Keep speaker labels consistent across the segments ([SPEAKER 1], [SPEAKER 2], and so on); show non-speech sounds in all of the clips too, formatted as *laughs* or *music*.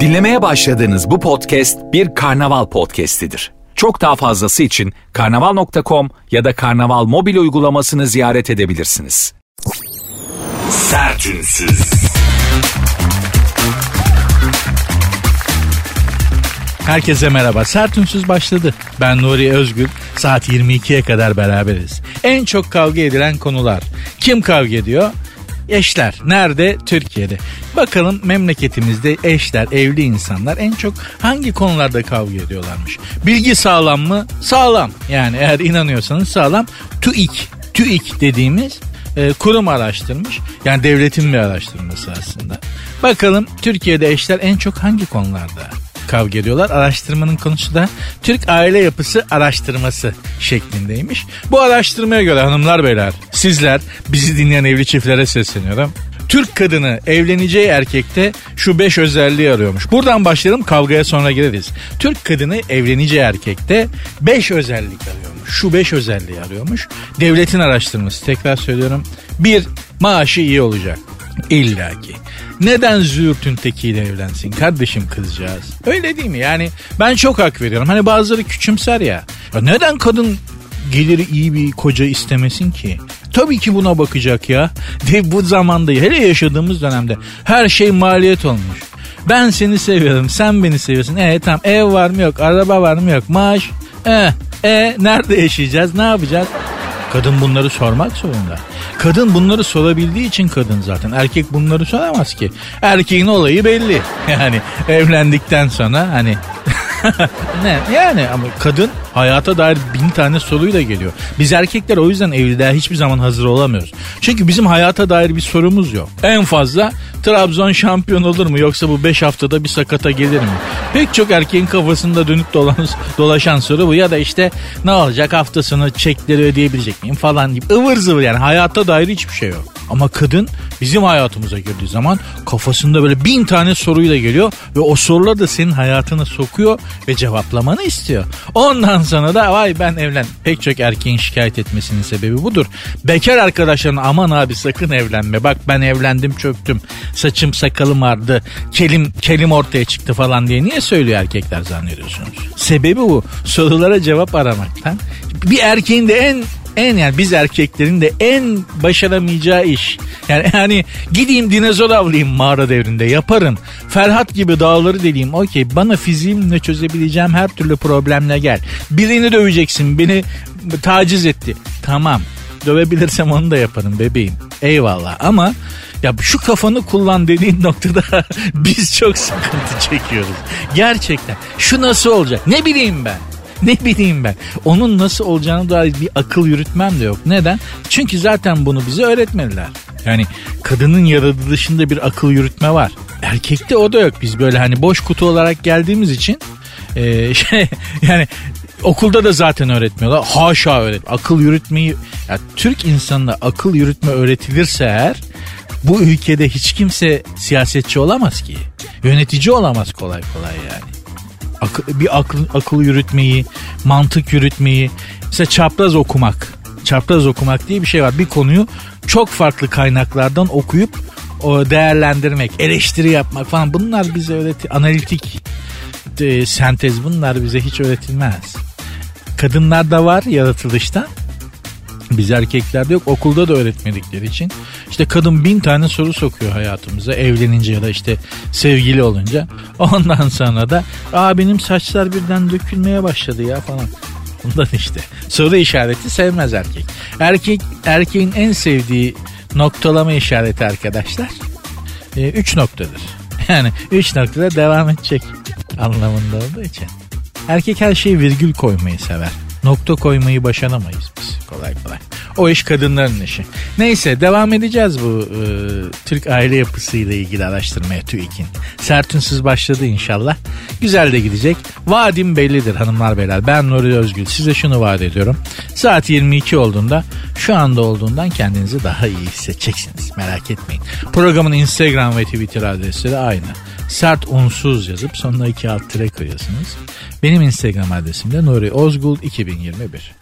[SPEAKER 1] Dinlemeye başladığınız bu podcast bir karnaval podcastidir. Çok daha fazlası için karnaval.com ya da karnaval mobil uygulamasını ziyaret edebilirsiniz. Sertünsüz.
[SPEAKER 2] Herkese merhaba. Sert Ünsüz başladı. Ben Nuri Özgül. Saat 22'ye kadar beraberiz. En çok kavga edilen konular. Kim kavga ediyor? Eşler. Nerede? Türkiye'de. Bakalım memleketimizde eşler, evli insanlar en çok hangi konularda kavga ediyorlarmış? Bilgi sağlam mı? Sağlam. Yani eğer inanıyorsanız sağlam. TÜİK. TÜİK dediğimiz e, kurum araştırmış. Yani devletin bir araştırması aslında. Bakalım Türkiye'de eşler en çok hangi konularda kavga ediyorlar. Araştırmanın konusu da Türk aile yapısı araştırması şeklindeymiş. Bu araştırmaya göre hanımlar beyler sizler bizi dinleyen evli çiftlere sesleniyorum. Türk kadını evleneceği erkekte şu beş özelliği arıyormuş. Buradan başlayalım kavgaya sonra gireriz. Türk kadını evleneceği erkekte beş özellik arıyormuş. Şu beş özelliği arıyormuş. Devletin araştırması tekrar söylüyorum. Bir maaşı iyi olacak. İlla ki. Neden züğürtün tekiyle evlensin kardeşim kızcağız? Öyle değil mi? Yani ben çok hak veriyorum. Hani bazıları küçümser ya. ya neden kadın geliri iyi bir koca istemesin ki? Tabii ki buna bakacak ya. *laughs* De bu zamanda hele yaşadığımız dönemde her şey maliyet olmuş. Ben seni seviyorum, sen beni seviyorsun. E tamam ev var mı yok, araba var mı yok, maaş. E, e nerede yaşayacağız, ne yapacağız? Kadın bunları sormak zorunda. Kadın bunları sorabildiği için kadın zaten. Erkek bunları soramaz ki. Erkeğin olayı belli. *laughs* Yani evlendikten sonra hani *laughs* ne yani ama kadın hayata dair bin tane soruyla geliyor. Biz erkekler o yüzden evliliğe hiçbir zaman hazır olamıyoruz. Çünkü bizim hayata dair bir sorumuz yok. En fazla Trabzon şampiyon olur mu yoksa bu 5 haftada bir sakata gelir mi? Pek çok erkeğin kafasında dönüp dolan, *laughs* dolaşan soru bu ya da işte ne olacak hafta sonu çekleri ödeyebilecek miyim falan gibi ıvır zıvır yani hayata dair hiçbir şey yok. Ama kadın bizim hayatımıza girdiği zaman kafasında böyle bin tane soruyla geliyor ve o sorular da senin hayatına sokuyor ve cevaplamanı istiyor. Ondan sonra da vay ben evlen. Pek çok erkeğin şikayet etmesinin sebebi budur. Bekar arkadaşların aman abi sakın evlenme. Bak ben evlendim çöktüm. Saçım sakalım vardı. Kelim kelim ortaya çıktı falan diye niye söylüyor erkekler zannediyorsunuz? Sebebi bu. Sorulara cevap aramaktan. Bir erkeğin de en en yani biz erkeklerin de en başaramayacağı iş. Yani *laughs* hani gideyim dinozor avlayayım mağara devrinde yaparım. Ferhat gibi dağları deleyim okey bana fiziğimle çözebileceğim her türlü problemle gel. Birini döveceksin beni taciz etti. Tamam dövebilirsem onu da yaparım bebeğim. Eyvallah ama ya şu kafanı kullan dediğin noktada *laughs* biz çok sıkıntı çekiyoruz. Gerçekten. Şu nasıl olacak? Ne bileyim ben. *laughs* ne bileyim ben. Onun nasıl olacağını dair bir akıl yürütmem de yok. Neden? Çünkü zaten bunu bize öğretmediler. Yani kadının yaratılışında bir akıl yürütme var. Erkekte o da yok. Biz böyle hani boş kutu olarak geldiğimiz için e, *laughs* şey yani okulda da zaten öğretmiyorlar. Haşa öğret. Akıl yürütmeyi ya Türk insanına akıl yürütme öğretilirse eğer bu ülkede hiç kimse siyasetçi olamaz ki. Yönetici olamaz kolay kolay yani ak- bir akıl, akıl yürütmeyi, mantık yürütmeyi, mesela çapraz okumak. Çapraz okumak diye bir şey var. Bir konuyu çok farklı kaynaklardan okuyup değerlendirmek, eleştiri yapmak falan bunlar bize öğreti analitik e, sentez bunlar bize hiç öğretilmez. Kadınlarda var yaratılışta biz erkeklerde yok okulda da öğretmedikleri için. işte kadın bin tane soru sokuyor hayatımıza evlenince ya da işte sevgili olunca. Ondan sonra da aa benim saçlar birden dökülmeye başladı ya falan. Bundan işte. Soru işareti sevmez erkek. Erkek erkeğin en sevdiği noktalama işareti arkadaşlar. E, üç noktadır. *laughs* Yani üç noktada devam edecek anlamında olduğu için. Erkek her şeyi virgül koymayı sever. Nokta koymayı başaramayız biz kolay kolay. O iş kadınların işi. Neyse devam edeceğiz bu e, Türk aile yapısıyla ilgili araştırmaya TÜİK'in. Sertünsüz başladı inşallah. Güzel de gidecek. Vaadim bellidir hanımlar beyler. Ben Nuri Özgül. Size şunu vaat ediyorum. Saat 22 olduğunda şu anda olduğundan kendinizi daha iyi hissedeceksiniz. Merak etmeyin. Programın Instagram ve Twitter adresleri aynı. Sert unsuz yazıp sonuna iki alt tire koyuyorsunuz. Benim Instagram adresim de Nuri Ozgul 2021.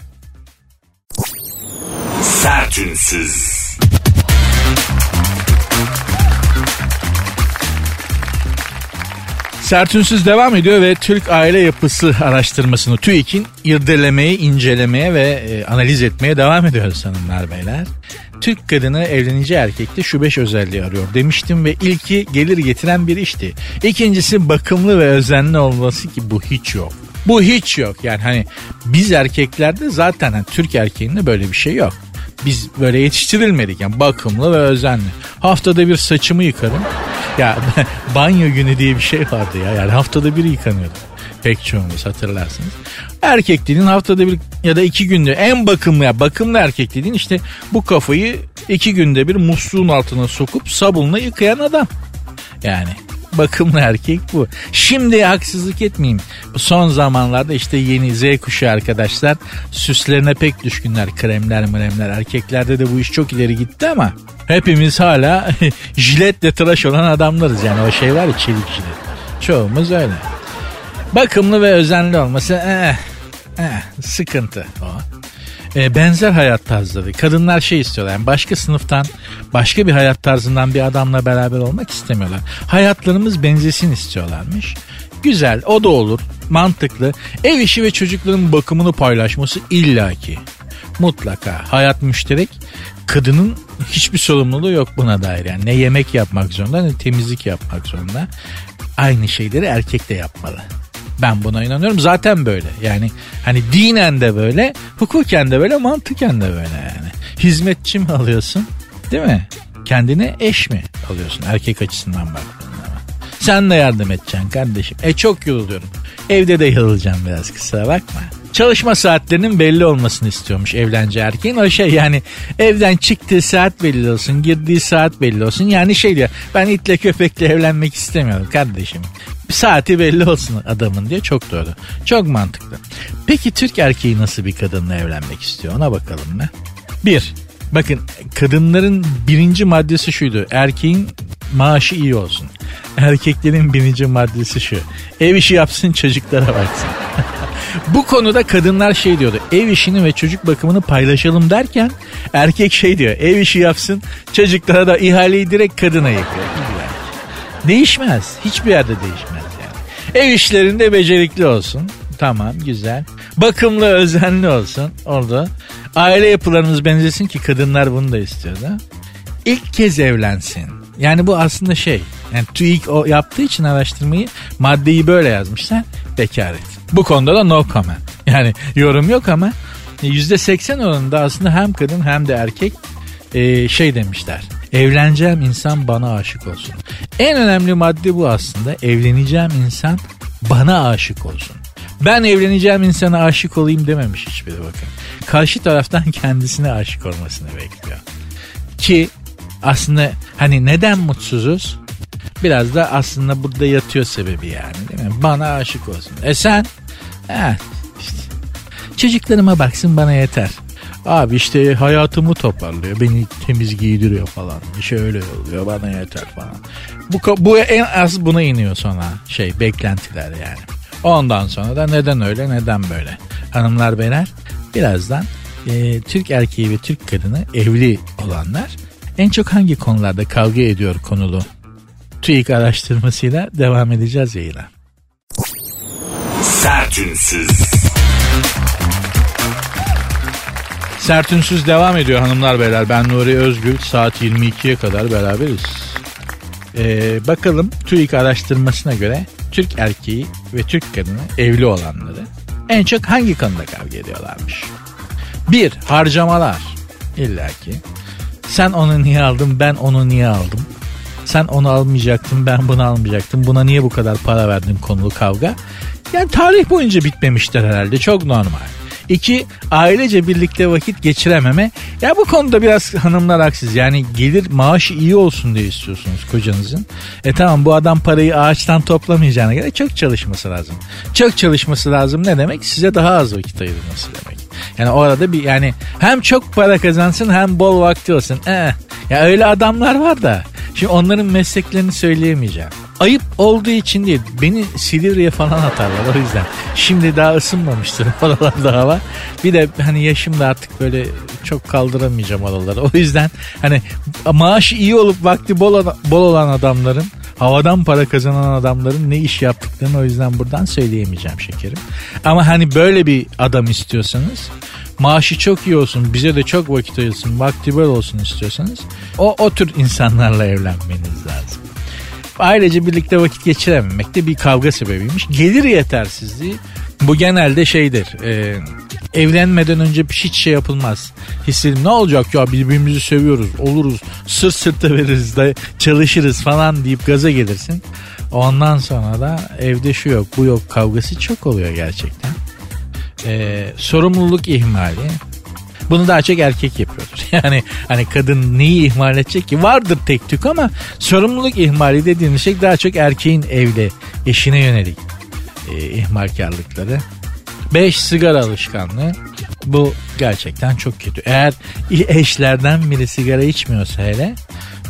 [SPEAKER 1] Sertünsüz.
[SPEAKER 2] Sertünsüz devam ediyor ve Türk aile yapısı araştırmasını TÜİK'in irdelemeye, incelemeye ve e, analiz etmeye devam ediyoruz hanımlar beyler. Türk kadını evlenince erkekte şu beş özelliği arıyor demiştim ve ilki gelir getiren bir işti. İkincisi bakımlı ve özenli olması ki bu hiç yok. Bu hiç yok yani hani biz erkeklerde zaten hani Türk erkeğinde böyle bir şey yok. Biz böyle yetiştirilmedik yani bakımlı ve özenli. Haftada bir saçımı yıkarım. Ya *laughs* banyo günü diye bir şey vardı ya. Yani haftada bir yıkanıyordu. Pek çoğumuz hatırlarsınız. Erkek dediğin haftada bir ya da iki günde en bakımlı ya bakımlı erkek dediğin işte bu kafayı iki günde bir musluğun altına sokup sabunla yıkayan adam. Yani bakımlı erkek bu. Şimdi haksızlık etmeyeyim. Son zamanlarda işte yeni Z kuşağı arkadaşlar süslerine pek düşkünler. Kremler mremler. Erkeklerde de bu iş çok ileri gitti ama hepimiz hala *laughs* jiletle tıraş olan adamlarız. Yani o şey var ya çelik jilet. Çoğumuz öyle. Bakımlı ve özenli olması eh, eh, sıkıntı o. E, benzer hayat tarzları. Kadınlar şey istiyorlar. Yani başka sınıftan, başka bir hayat tarzından bir adamla beraber olmak istemiyorlar. Hayatlarımız benzesin istiyorlarmış. Güzel, o da olur. Mantıklı. Ev işi ve çocukların bakımını paylaşması illaki. Mutlaka. Hayat müşterek. Kadının hiçbir sorumluluğu yok buna dair. Yani ne yemek yapmak zorunda ne temizlik yapmak zorunda. Aynı şeyleri erkek de yapmalı. Ben buna inanıyorum. Zaten böyle. Yani hani dinen de böyle, hukuken de böyle, mantıken de böyle yani. Hizmetçi mi alıyorsun? Değil mi? Kendine eş mi alıyorsun erkek açısından baktığında? Sen de yardım edeceksin kardeşim. E çok yoruluyorum. Evde de yorulacağım biraz kusura bakma. Çalışma saatlerinin belli olmasını istiyormuş evlenci erkeğin. O şey yani evden çıktığı saat belli olsun, girdiği saat belli olsun. Yani şey diyor ben itle köpekle evlenmek istemiyorum kardeşim. Saati belli olsun adamın diye çok doğru. Çok mantıklı. Peki Türk erkeği nasıl bir kadınla evlenmek istiyor ona bakalım ne? Bir, bakın kadınların birinci maddesi şuydu. Erkeğin maaşı iyi olsun. Erkeklerin birinci maddesi şu. Ev işi yapsın çocuklara baksın. *laughs* Bu konuda kadınlar şey diyordu. Ev işini ve çocuk bakımını paylaşalım derken erkek şey diyor. Ev işi yapsın çocuklara da ihaleyi direkt kadına yıkıyor. Değişmez. Hiçbir yerde değişmez yani. Ev işlerinde becerikli olsun. Tamam güzel. Bakımlı özenli olsun orada. Aile yapılarımız benzesin ki kadınlar bunu da istiyor da. İlk kez evlensin. Yani bu aslında şey. Yani TÜİK o yaptığı için araştırmayı maddeyi böyle yazmışlar. Bekar et. Bu konuda da no comment. Yani yorum yok ama %80 oranında aslında hem kadın hem de erkek e, şey demişler. Evleneceğim insan bana aşık olsun. En önemli madde bu aslında. Evleneceğim insan bana aşık olsun. Ben evleneceğim insana aşık olayım dememiş hiçbiri bakın. Karşı taraftan *laughs* kendisine aşık olmasını bekliyor. Ki aslında hani neden mutsuzuz? Biraz da aslında burada yatıyor sebebi yani değil mi? Bana aşık olsun. E sen? Eh, işte. Çocuklarıma baksın bana yeter. Abi işte hayatımı toparlıyor. Beni temiz giydiriyor falan. Şöyle oluyor bana yeter falan. Bu, bu en az buna iniyor sonra şey beklentiler yani. Ondan sonra da neden öyle neden böyle. Hanımlar beyler birazdan e, Türk erkeği ve Türk kadını evli olanlar en çok hangi konularda kavga ediyor konulu? TÜİK araştırmasıyla devam edeceğiz yayına. Sertünsüz. Sertünsüz devam ediyor hanımlar beyler. Ben Nuri Özgül. Saat 22'ye kadar beraberiz. Ee, bakalım TÜİK araştırmasına göre Türk erkeği ve Türk kadını evli olanları en çok hangi konuda kavga ediyorlarmış? Bir, harcamalar. İlla ki. Sen onu niye aldın ben onu niye aldım? Sen onu almayacaktın ben bunu almayacaktım. Buna niye bu kadar para verdin konulu kavga? Yani tarih boyunca bitmemiştir herhalde çok normal. İki, ailece birlikte vakit geçirememe. Ya bu konuda biraz hanımlar haksız. Yani gelir maaşı iyi olsun diye istiyorsunuz kocanızın. E tamam bu adam parayı ağaçtan toplamayacağına göre çok çalışması lazım. Çok çalışması lazım ne demek? Size daha az vakit ayırması demek. Yani orada bir yani hem çok para kazansın hem bol vakti olsun. Eh, ya öyle adamlar var da. Şimdi onların mesleklerini söyleyemeyeceğim. Ayıp olduğu için değil. Beni Silivri'ye falan atarlar o yüzden. Şimdi daha ısınmamıştır *laughs* oralarda hava. Bir de hani yaşım da artık böyle çok kaldıramayacağım oraları. O yüzden hani maaşı iyi olup vakti bol, bol olan adamların havadan para kazanan adamların ne iş yaptıklarını o yüzden buradan söyleyemeyeceğim şekerim. Ama hani böyle bir adam istiyorsanız maaşı çok iyi olsun bize de çok vakit ayırsın vakti bol olsun istiyorsanız o, o tür insanlarla evlenmeniz lazım. Ailece birlikte vakit geçirememek de bir kavga sebebiymiş. Gelir yetersizliği bu genelde şeydir. E, evlenmeden önce hiç şey yapılmaz. Hissedim ne olacak ya birbirimizi seviyoruz oluruz sırt sırta veririz de çalışırız falan deyip gaza gelirsin. Ondan sonra da evde şu yok bu yok kavgası çok oluyor gerçekten. E, sorumluluk ihmali. Bunu daha çok erkek yapıyordur. *laughs* Yani hani kadın neyi ihmal edecek ki? Vardır tek tük ama sorumluluk ihmali dediğimiz şey daha çok erkeğin evde eşine yönelik e, ihmalkarlıkları. 5 sigara alışkanlığı. Bu gerçekten çok kötü. Eğer eşlerden biri sigara içmiyorsa hele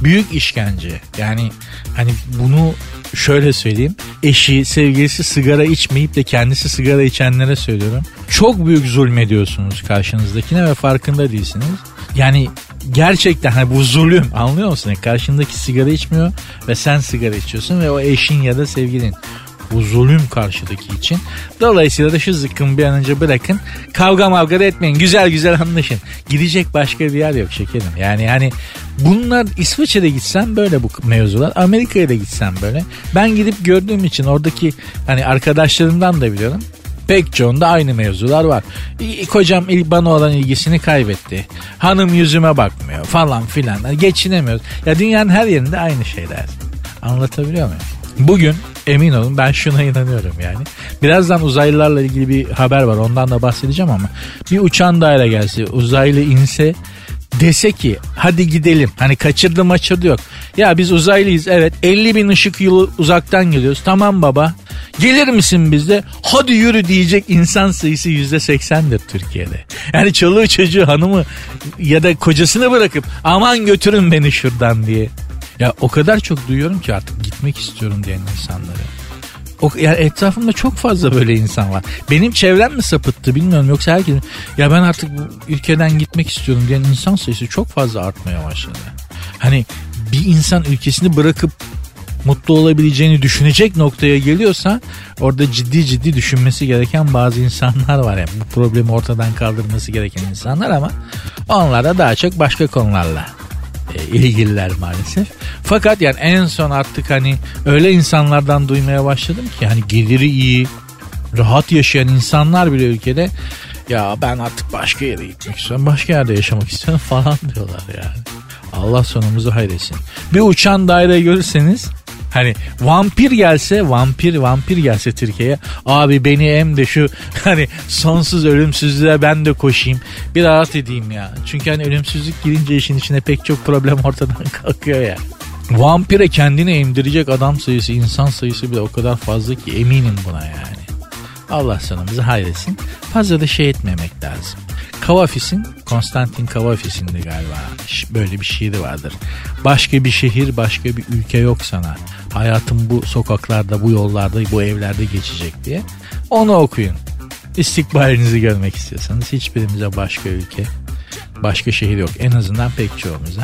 [SPEAKER 2] büyük işkence. Yani hani bunu şöyle söyleyeyim. Eşi, sevgilisi sigara içmeyip de kendisi sigara içenlere söylüyorum. Çok büyük zulmediyorsunuz karşınızdakine ve farkında değilsiniz. Yani gerçekten hani bu zulüm anlıyor musun? Karşındaki sigara içmiyor ve sen sigara içiyorsun ve o eşin ya da sevgilin bu zulüm karşıdaki için. Dolayısıyla da şu zıkkımı bir an önce bırakın. Kavga mavga da etmeyin. Güzel güzel anlaşın. Gidecek başka bir yer yok şekerim. Yani hani bunlar İsviçre'de gitsem böyle bu mevzular. Amerika'ya da gitsem böyle. Ben gidip gördüğüm için oradaki hani arkadaşlarımdan da biliyorum pek çoğunda aynı mevzular var. Kocam bana olan ilgisini kaybetti. Hanım yüzüme bakmıyor falan filan. Geçinemiyoruz. Ya dünyanın her yerinde aynı şeyler. Anlatabiliyor muyum? Bugün emin olun ben şuna inanıyorum yani. Birazdan uzaylılarla ilgili bir haber var ondan da bahsedeceğim ama bir uçan daire gelse uzaylı inse dese ki hadi gidelim hani kaçırdı maçırdı yok. Ya biz uzaylıyız evet 50 bin ışık yılı uzaktan geliyoruz tamam baba gelir misin bizde hadi yürü diyecek insan sayısı yüzde seksendir Türkiye'de. Yani çoluğu çocuğu hanımı ya da kocasını bırakıp aman götürün beni şuradan diye ya o kadar çok duyuyorum ki artık gitmek istiyorum diyen insanları. O, yani etrafımda çok fazla böyle insan var. Benim çevrem mi sapıttı bilmiyorum yoksa herkes ya ben artık bu ülkeden gitmek istiyorum diyen insan sayısı çok fazla artmaya başladı. Hani bir insan ülkesini bırakıp mutlu olabileceğini düşünecek noktaya geliyorsa orada ciddi ciddi düşünmesi gereken bazı insanlar var. Yani bu problemi ortadan kaldırması gereken insanlar ama onlar da daha çok başka konularla ilgililer maalesef. Fakat yani en son artık hani öyle insanlardan duymaya başladım ki hani geliri iyi, rahat yaşayan insanlar bile ülkede ya ben artık başka yere gitmek istiyorum, başka yerde yaşamak istiyorum *laughs* falan diyorlar yani. Allah sonumuzu hayretsin. Bir uçan daire görürseniz Hani vampir gelse vampir vampir gelse Türkiye'ye abi beni hem de şu *laughs* hani sonsuz ölümsüzlüğe ben de koşayım bir rahat edeyim ya. Çünkü hani ölümsüzlük girince işin içine pek çok problem *laughs* ortadan kalkıyor ya. Vampire kendini emdirecek adam sayısı insan sayısı bile o kadar fazla ki eminim buna yani. Allah sonumuzu hayretsin. Fazla da şey etmemek lazım. Kavafis'in, Konstantin Kavafis'in de galiba böyle bir şiiri vardır. Başka bir şehir, başka bir ülke yok sana. Hayatım bu sokaklarda, bu yollarda, bu evlerde geçecek diye. Onu okuyun. İstikbalinizi görmek istiyorsanız hiçbirimize başka ülke, başka şehir yok. En azından pek çoğumuza.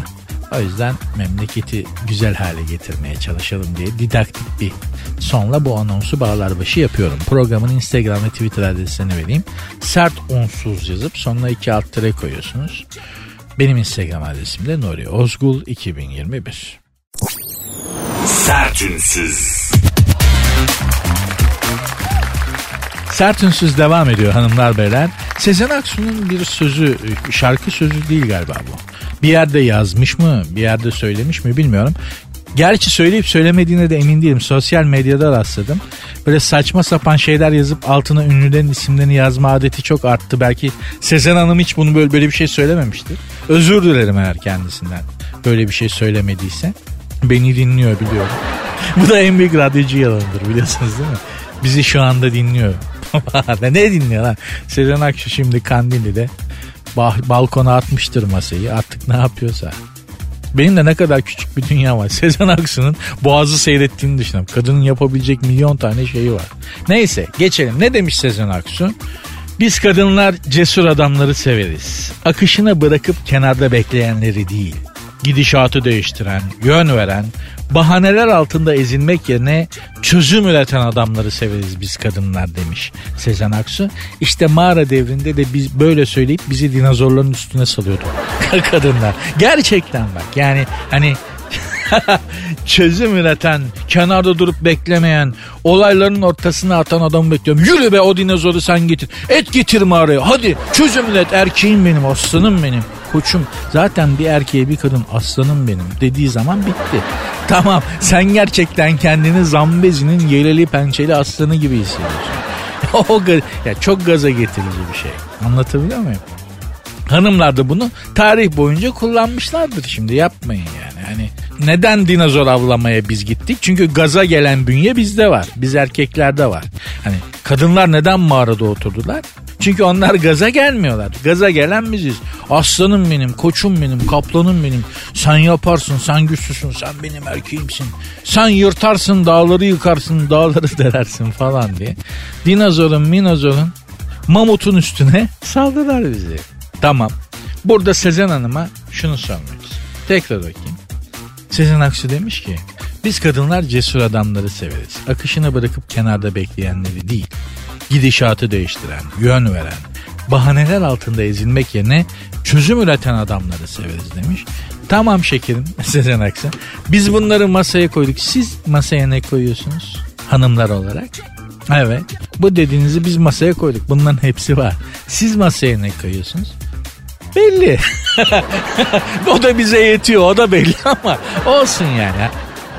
[SPEAKER 2] O yüzden memleketi güzel hale getirmeye çalışalım diye didaktik bir sonla bu anonsu bağlar başı yapıyorum. Programın Instagram ve Twitter adresini vereyim. Sert unsuz yazıp sonuna iki alt tere koyuyorsunuz. Benim Instagram adresim de Nuri Ozgul 2021. Sertünsüz. Sertünsüz devam ediyor hanımlar beyler. Sezen Aksu'nun bir sözü, şarkı sözü değil galiba bu. Bir yerde yazmış mı, bir yerde söylemiş mi bilmiyorum. Gerçi söyleyip söylemediğine de emin değilim. Sosyal medyada rastladım. Böyle saçma sapan şeyler yazıp altına ünlülerin isimlerini yazma adeti çok arttı. Belki Sezen Hanım hiç bunu böyle, böyle bir şey söylememiştir. Özür dilerim eğer kendisinden böyle bir şey söylemediyse. Beni dinliyor biliyorum. *laughs* Bu da en büyük radyocu yalanıdır biliyorsunuz değil mi? Bizi şu anda dinliyor. *laughs* ne dinliyor lan? Sezen Aksu şimdi Kandilli'de balkona atmıştır masayı artık ne yapıyorsa. Benim de ne kadar küçük bir dünya var. *laughs* Sezen Aksu'nun boğazı seyrettiğini düşünüyorum. Kadının yapabilecek milyon tane şeyi var. Neyse geçelim. Ne demiş Sezen Aksu? Biz kadınlar cesur adamları severiz. Akışına bırakıp kenarda bekleyenleri değil. Gidişatı değiştiren, yön veren, Bahaneler altında ezilmek yerine çözüm üreten adamları severiz biz kadınlar demiş Sezen Aksu. İşte mağara devrinde de biz böyle söyleyip bizi dinozorların üstüne salıyordu *laughs* kadınlar. Gerçekten bak yani hani *laughs* çözüm üreten, kenarda durup beklemeyen, olayların ortasına atan adamı bekliyorum. Yürü be o dinozoru sen getir. Et getir mağaraya. Hadi çözüm üret. Erkeğim benim, aslanım benim. Koçum zaten bir erkeğe bir kadın aslanım benim dediği zaman bitti. *laughs* Tamam sen gerçekten kendini zambezinin yeleli pençeli aslanı gibi hissediyorsun. *laughs* o ya çok gaza getirici bir şey. Anlatabiliyor muyum? Hanımlar da bunu tarih boyunca kullanmışlardır şimdi yapmayın yani. Hani neden dinozor avlamaya biz gittik? Çünkü gaza gelen bünye bizde var. Biz erkeklerde var. Hani kadınlar neden mağarada oturdular? Çünkü onlar gaza gelmiyorlar. Gaza gelen biziz. Aslanım benim, koçum benim, kaplanım benim. Sen yaparsın, sen güçlüsün, sen benim erkeğimsin. Sen yırtarsın, dağları yıkarsın, dağları *laughs* delersin falan diye. Dinozorun, minozorun, mamutun üstüne saldılar bizi. Tamam. Burada Sezen Hanım'a şunu sormak Tekrar bakayım. Sezen Aksu demiş ki biz kadınlar cesur adamları severiz. Akışını bırakıp kenarda bekleyenleri değil. Gidişatı değiştiren, yön veren, bahaneler altında ezilmek yerine çözüm üreten adamları severiz demiş. Tamam şekerim *laughs* Sezen Aksu. Biz bunları masaya koyduk. Siz masaya ne koyuyorsunuz hanımlar olarak? Evet. Bu dediğinizi biz masaya koyduk. Bunların hepsi var. Siz masaya ne koyuyorsunuz? Belli. *laughs* o da bize yetiyor o da belli ama olsun yani.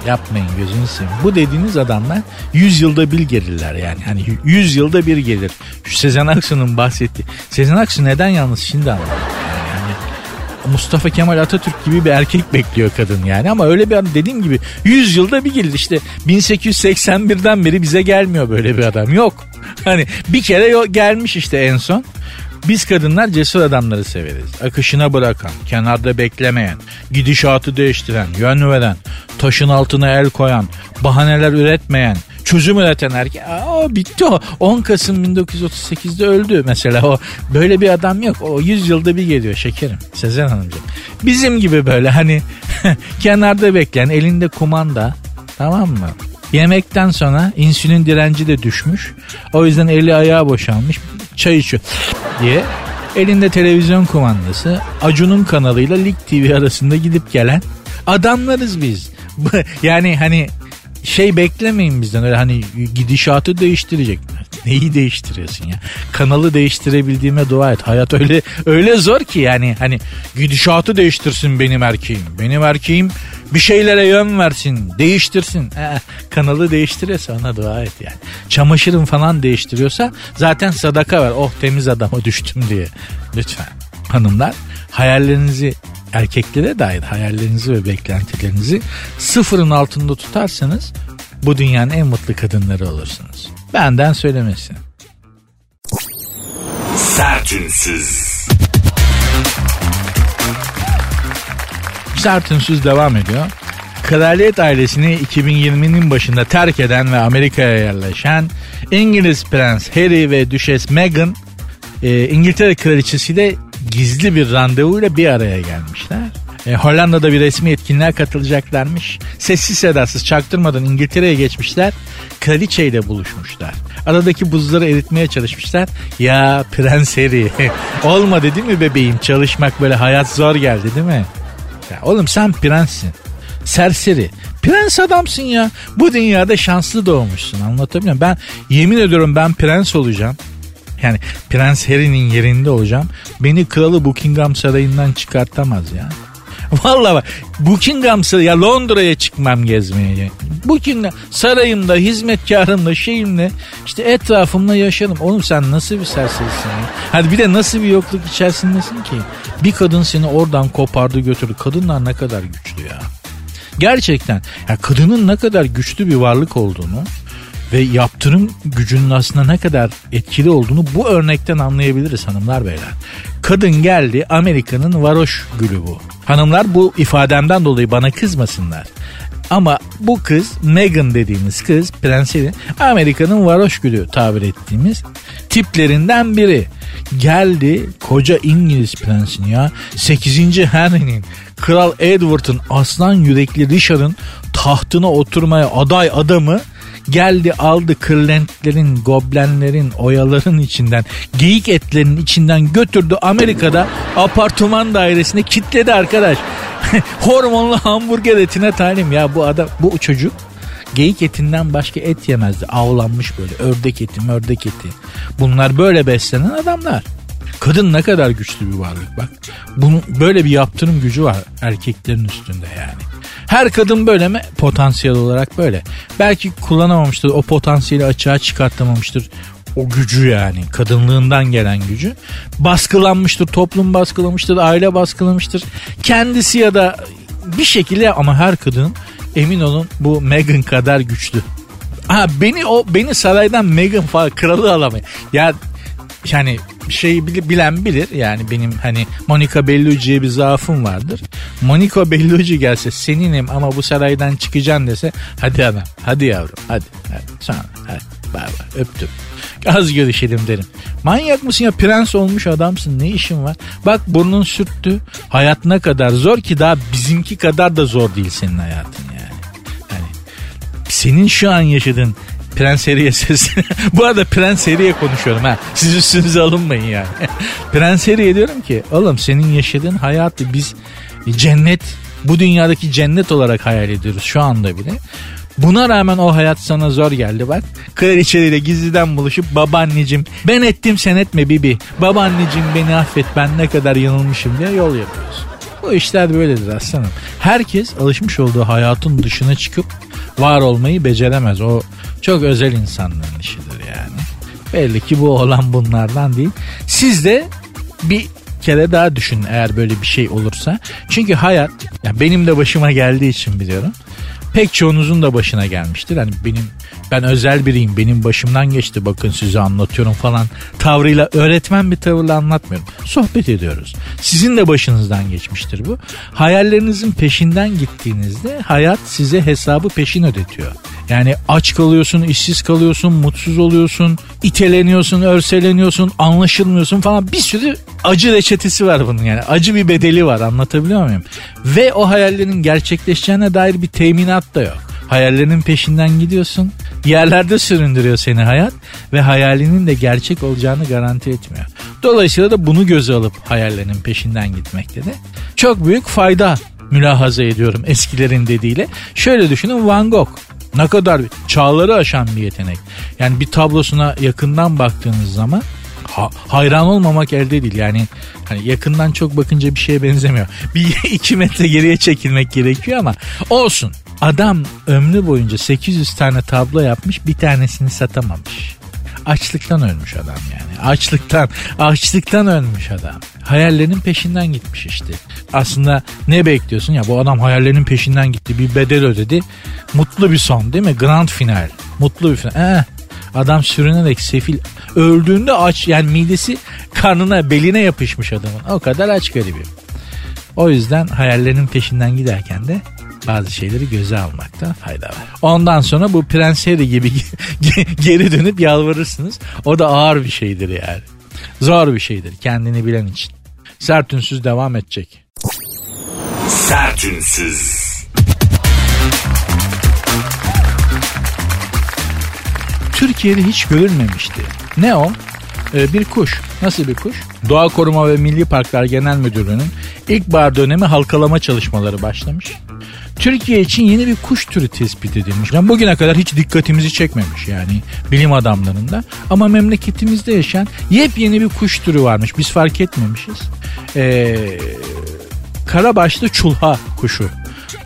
[SPEAKER 2] Yapmayın gözünü seveyim. Bu dediğiniz adamlar 100 yılda bir gelirler yani. Hani 100 yılda bir gelir. Şu Sezen Aksu'nun bahsettiği. Sezen Aksu neden yalnız şimdi anladım. Yani Mustafa Kemal Atatürk gibi bir erkek bekliyor kadın yani ama öyle bir adam dediğim gibi 100 yılda bir gelir işte 1881'den beri bize gelmiyor böyle bir adam yok. Hani bir kere gelmiş işte en son biz kadınlar cesur adamları severiz. Akışına bırakan, kenarda beklemeyen, gidişatı değiştiren, yön veren, taşın altına el koyan, bahaneler üretmeyen, çözüm üreten erkek. Aa, bitti o. 10 Kasım 1938'de öldü mesela o. Böyle bir adam yok. O 100 yılda bir geliyor şekerim. Sezen Hanımcığım. Bizim gibi böyle hani *laughs* kenarda bekleyen elinde kumanda tamam mı? Yemekten sonra insülin direnci de düşmüş. O yüzden eli ayağı boşalmış. Çay içiyor diye. Elinde televizyon kumandası. Acun'un kanalıyla Lig TV arasında gidip gelen adamlarız biz. *laughs* yani hani şey beklemeyin bizden öyle hani gidişatı değiştirecek. Neyi değiştiriyorsun ya? Kanalı değiştirebildiğime dua et. Hayat öyle öyle zor ki yani hani gidişatı değiştirsin benim erkeğim. Benim erkeğim bir şeylere yön versin, değiştirsin. Ee, kanalı değiştiriyorsa ona dua et yani. Çamaşırın falan değiştiriyorsa zaten sadaka ver. Oh temiz adama *laughs* düştüm diye. Lütfen hanımlar hayallerinizi erkeklere dair hayallerinizi ve beklentilerinizi sıfırın altında tutarsanız bu dünyanın en mutlu kadınları olursunuz. Benden söylemesin. Sertünsüz. Sertünsüz devam ediyor. Kraliyet ailesini 2020'nin başında terk eden ve Amerika'ya yerleşen İngiliz Prens Harry ve Düşes Meghan e, İngiltere kraliçesiyle gizli bir randevuyla bir araya gelmişler. E, Hollanda'da bir resmi etkinliğe katılacaklarmış. Sessiz sedasız çaktırmadan İngiltere'ye geçmişler. Kraliçeyle buluşmuşlar. Aradaki buzları eritmeye çalışmışlar. Ya Prens Harry *laughs* olmadı değil mi bebeğim? Çalışmak böyle hayat zor geldi değil mi? Ya oğlum sen prenssin. Serseri. Prens adamsın ya. Bu dünyada şanslı doğmuşsun anlatabiliyor muyum? Ben yemin ediyorum ben prens olacağım. Yani Prens Harry'nin yerinde olacağım. Beni kralı Buckingham Sarayı'ndan çıkartamaz ya. *laughs* Vallahi bak Buckingham Sarayı ya Londra'ya çıkmam gezmeye. Buckingham sarayımda hizmetkarımla şeyimle işte etrafımda yaşarım. Oğlum sen nasıl bir serserisin ya? Hadi bir de nasıl bir yokluk içerisindesin ki? Bir kadın seni oradan kopardı götürdü. Kadınlar ne kadar güçlü ya. Gerçekten ya kadının ne kadar güçlü bir varlık olduğunu ve yaptırım gücünün aslında ne kadar etkili olduğunu bu örnekten anlayabiliriz hanımlar beyler. Kadın geldi Amerika'nın varoş gülü bu. Hanımlar bu ifademden dolayı bana kızmasınlar. Ama bu kız Meghan dediğimiz kız prensesi Amerika'nın varoş gülü tabir ettiğimiz tiplerinden biri. Geldi koca İngiliz prensini ya 8. Henry'nin Kral Edward'ın aslan yürekli Richard'ın tahtına oturmaya aday adamı geldi aldı kırlentlerin, goblenlerin, oyaların içinden, geyik etlerinin içinden götürdü Amerika'da apartman dairesine kitledi arkadaş. *laughs* Hormonlu hamburger etine talim ya bu adam bu çocuk geyik etinden başka et yemezdi. Avlanmış böyle ördek eti ördek eti. Bunlar böyle beslenen adamlar. Kadın ne kadar güçlü bir varlık bak. Bunun böyle bir yaptırım gücü var erkeklerin üstünde yani. Her kadın böyle mi? Potansiyel olarak böyle. Belki kullanamamıştır, o potansiyeli açığa çıkartamamıştır. O gücü yani kadınlığından gelen gücü. Baskılanmıştır, toplum baskılamıştır, aile baskılamıştır. Kendisi ya da bir şekilde ama her kadın emin olun bu Meghan kadar güçlü. Ha beni o beni saraydan Meghan falan kralı alamayın. Ya yani şeyi bilen bilir yani benim hani Monica Bellucci'ye bir zaafım vardır. Monica Bellucci gelse seninim ama bu saraydan çıkacaksın dese hadi adam hadi yavrum hadi, hadi sonra hadi bay bay öptüm. Az görüşelim derim. Manyak mısın ya prens olmuş adamsın ne işin var? Bak burnun sürttü. Hayat ne kadar zor ki daha bizimki kadar da zor değil senin hayatın yani. Yani senin şu an yaşadığın Prens Harry'e sesi. *laughs* Bu arada Prens Harry'e konuşuyorum ha. Siz üstünüze alınmayın yani. *laughs* Prens Harry'e diyorum ki oğlum senin yaşadığın hayatı biz cennet bu dünyadaki cennet olarak hayal ediyoruz şu anda bile. Buna rağmen o hayat sana zor geldi bak. Kraliçeyle gizliden buluşup babaanneciğim ben ettim sen etme bibi. Babaanneciğim beni affet ben ne kadar yanılmışım diye yol yapıyorsun. Bu işler böyledir aslanım. Herkes alışmış olduğu hayatın dışına çıkıp var olmayı beceremez. O çok özel insanların işidir yani. Belli ki bu olan bunlardan değil. Siz de bir kere daha düşünün eğer böyle bir şey olursa. Çünkü hayat yani benim de başıma geldiği için biliyorum. Pek çoğunuzun da başına gelmiştir. Hani benim ben özel biriyim benim başımdan geçti bakın size anlatıyorum falan tavrıyla öğretmen bir tavırla anlatmıyorum. Sohbet ediyoruz. Sizin de başınızdan geçmiştir bu. Hayallerinizin peşinden gittiğinizde hayat size hesabı peşin ödetiyor. Yani aç kalıyorsun, işsiz kalıyorsun, mutsuz oluyorsun, iteleniyorsun, örseleniyorsun, anlaşılmıyorsun falan bir sürü acı reçetesi var bunun yani. Acı bir bedeli var anlatabiliyor muyum? Ve o hayallerin gerçekleşeceğine dair bir teminat da yok. Hayallerinin peşinden gidiyorsun. Yerlerde süründürüyor seni hayat ve hayalinin de gerçek olacağını garanti etmiyor. Dolayısıyla da bunu göze alıp hayallerinin peşinden gitmekte de çok büyük fayda mülahaza ediyorum eskilerin dediğiyle. Şöyle düşünün Van Gogh ne kadar çağları aşan bir yetenek. Yani bir tablosuna yakından baktığınız zaman ha, hayran olmamak elde değil. Yani hani yakından çok bakınca bir şeye benzemiyor. Bir *laughs* iki metre geriye çekilmek gerekiyor ama olsun. Adam ömrü boyunca 800 tane tablo yapmış bir tanesini satamamış. Açlıktan ölmüş adam yani. Açlıktan, açlıktan ölmüş adam. Hayallerinin peşinden gitmiş işte. Aslında ne bekliyorsun ya bu adam hayallerinin peşinden gitti bir bedel ödedi. Mutlu bir son değil mi? Grand final. Mutlu bir final. Eh, adam sürünerek sefil öldüğünde aç yani midesi karnına beline yapışmış adamın. O kadar aç garibim. O yüzden hayallerinin peşinden giderken de bazı şeyleri göze almakta fayda var. Ondan sonra bu Prens Harry gibi *laughs* geri dönüp yalvarırsınız. O da ağır bir şeydir yani. Zor bir şeydir kendini bilen için. Sertünsüz devam edecek. Sertünsüz. Türkiye'de hiç görülmemişti. Ne o? Ee, bir kuş. Nasıl bir kuş? Doğa Koruma ve Milli Parklar Genel Müdürlüğü'nün ilkbahar dönemi halkalama çalışmaları başlamış. Türkiye için yeni bir kuş türü tespit edilmiş. Yani bugüne kadar hiç dikkatimizi çekmemiş yani bilim adamlarında. Ama memleketimizde yaşayan yepyeni bir kuş türü varmış. Biz fark etmemişiz. Ee, karabaşlı çulha kuşu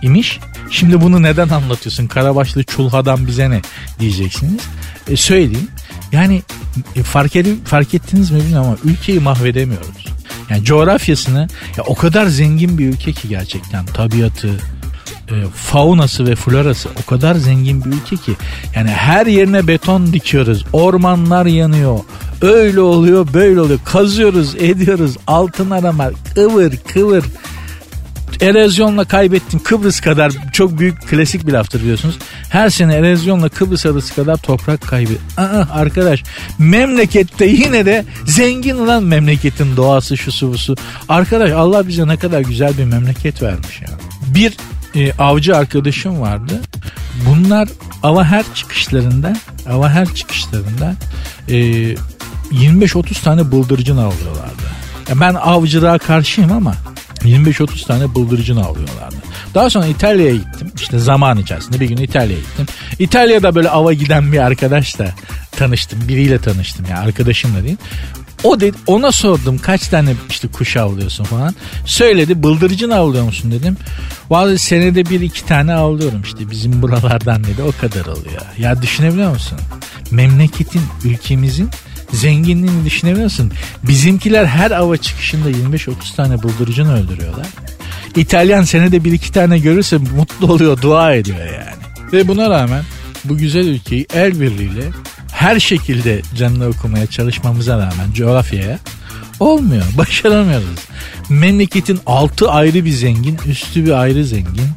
[SPEAKER 2] imiş. Şimdi bunu neden anlatıyorsun? Karabaşlı çulhadan bize ne diyeceksiniz? E, söyleyeyim. Yani e, fark, edin, fark ettiniz mi bilmiyorum ama ülkeyi mahvedemiyoruz. Yani coğrafyasını ya o kadar zengin bir ülke ki gerçekten tabiatı, e, faunası ve florası o kadar zengin bir ülke ki yani her yerine beton dikiyoruz. Ormanlar yanıyor. Öyle oluyor, böyle oluyor. Kazıyoruz, ediyoruz. Altın arama, kıvır kıvır. erozyonla kaybettim Kıbrıs kadar çok büyük klasik bir laftır biliyorsunuz. Her sene erozyonla Kıbrıs arası kadar toprak kaybı. Aa, arkadaş memlekette yine de zengin olan memleketin doğası şu su bu su. Arkadaş Allah bize ne kadar güzel bir memleket vermiş ya. Bir e, avcı arkadaşım vardı. Bunlar ava her çıkışlarında ava her çıkışlarında e, 25-30 tane bıldırcın avlıyorlardı. Ya ben avcılığa karşıyım ama 25-30 tane bıldırcın avlıyorlardı. Daha sonra İtalya'ya gittim. İşte zaman içerisinde bir gün İtalya'ya gittim. İtalya'da böyle ava giden bir arkadaşla tanıştım. Biriyle tanıştım ya yani arkadaşımla değil. O dedi, ona sordum kaç tane işte kuş avlıyorsun falan. Söyledi bıldırcın avlıyor musun dedim. Vallahi senede bir iki tane avlıyorum işte bizim buralardan dedi o kadar oluyor. Ya düşünebiliyor musun? Memleketin, ülkemizin zenginliğini düşünebiliyor musun? Bizimkiler her ava çıkışında 25-30 tane bıldırcın öldürüyorlar. İtalyan senede bir iki tane görürse mutlu oluyor, dua ediyor yani. Ve buna rağmen bu güzel ülkeyi el birliğiyle her şekilde canını okumaya çalışmamıza rağmen coğrafyaya olmuyor. *laughs* Başaramıyoruz. Memleketin altı ayrı bir zengin, üstü bir ayrı zengin.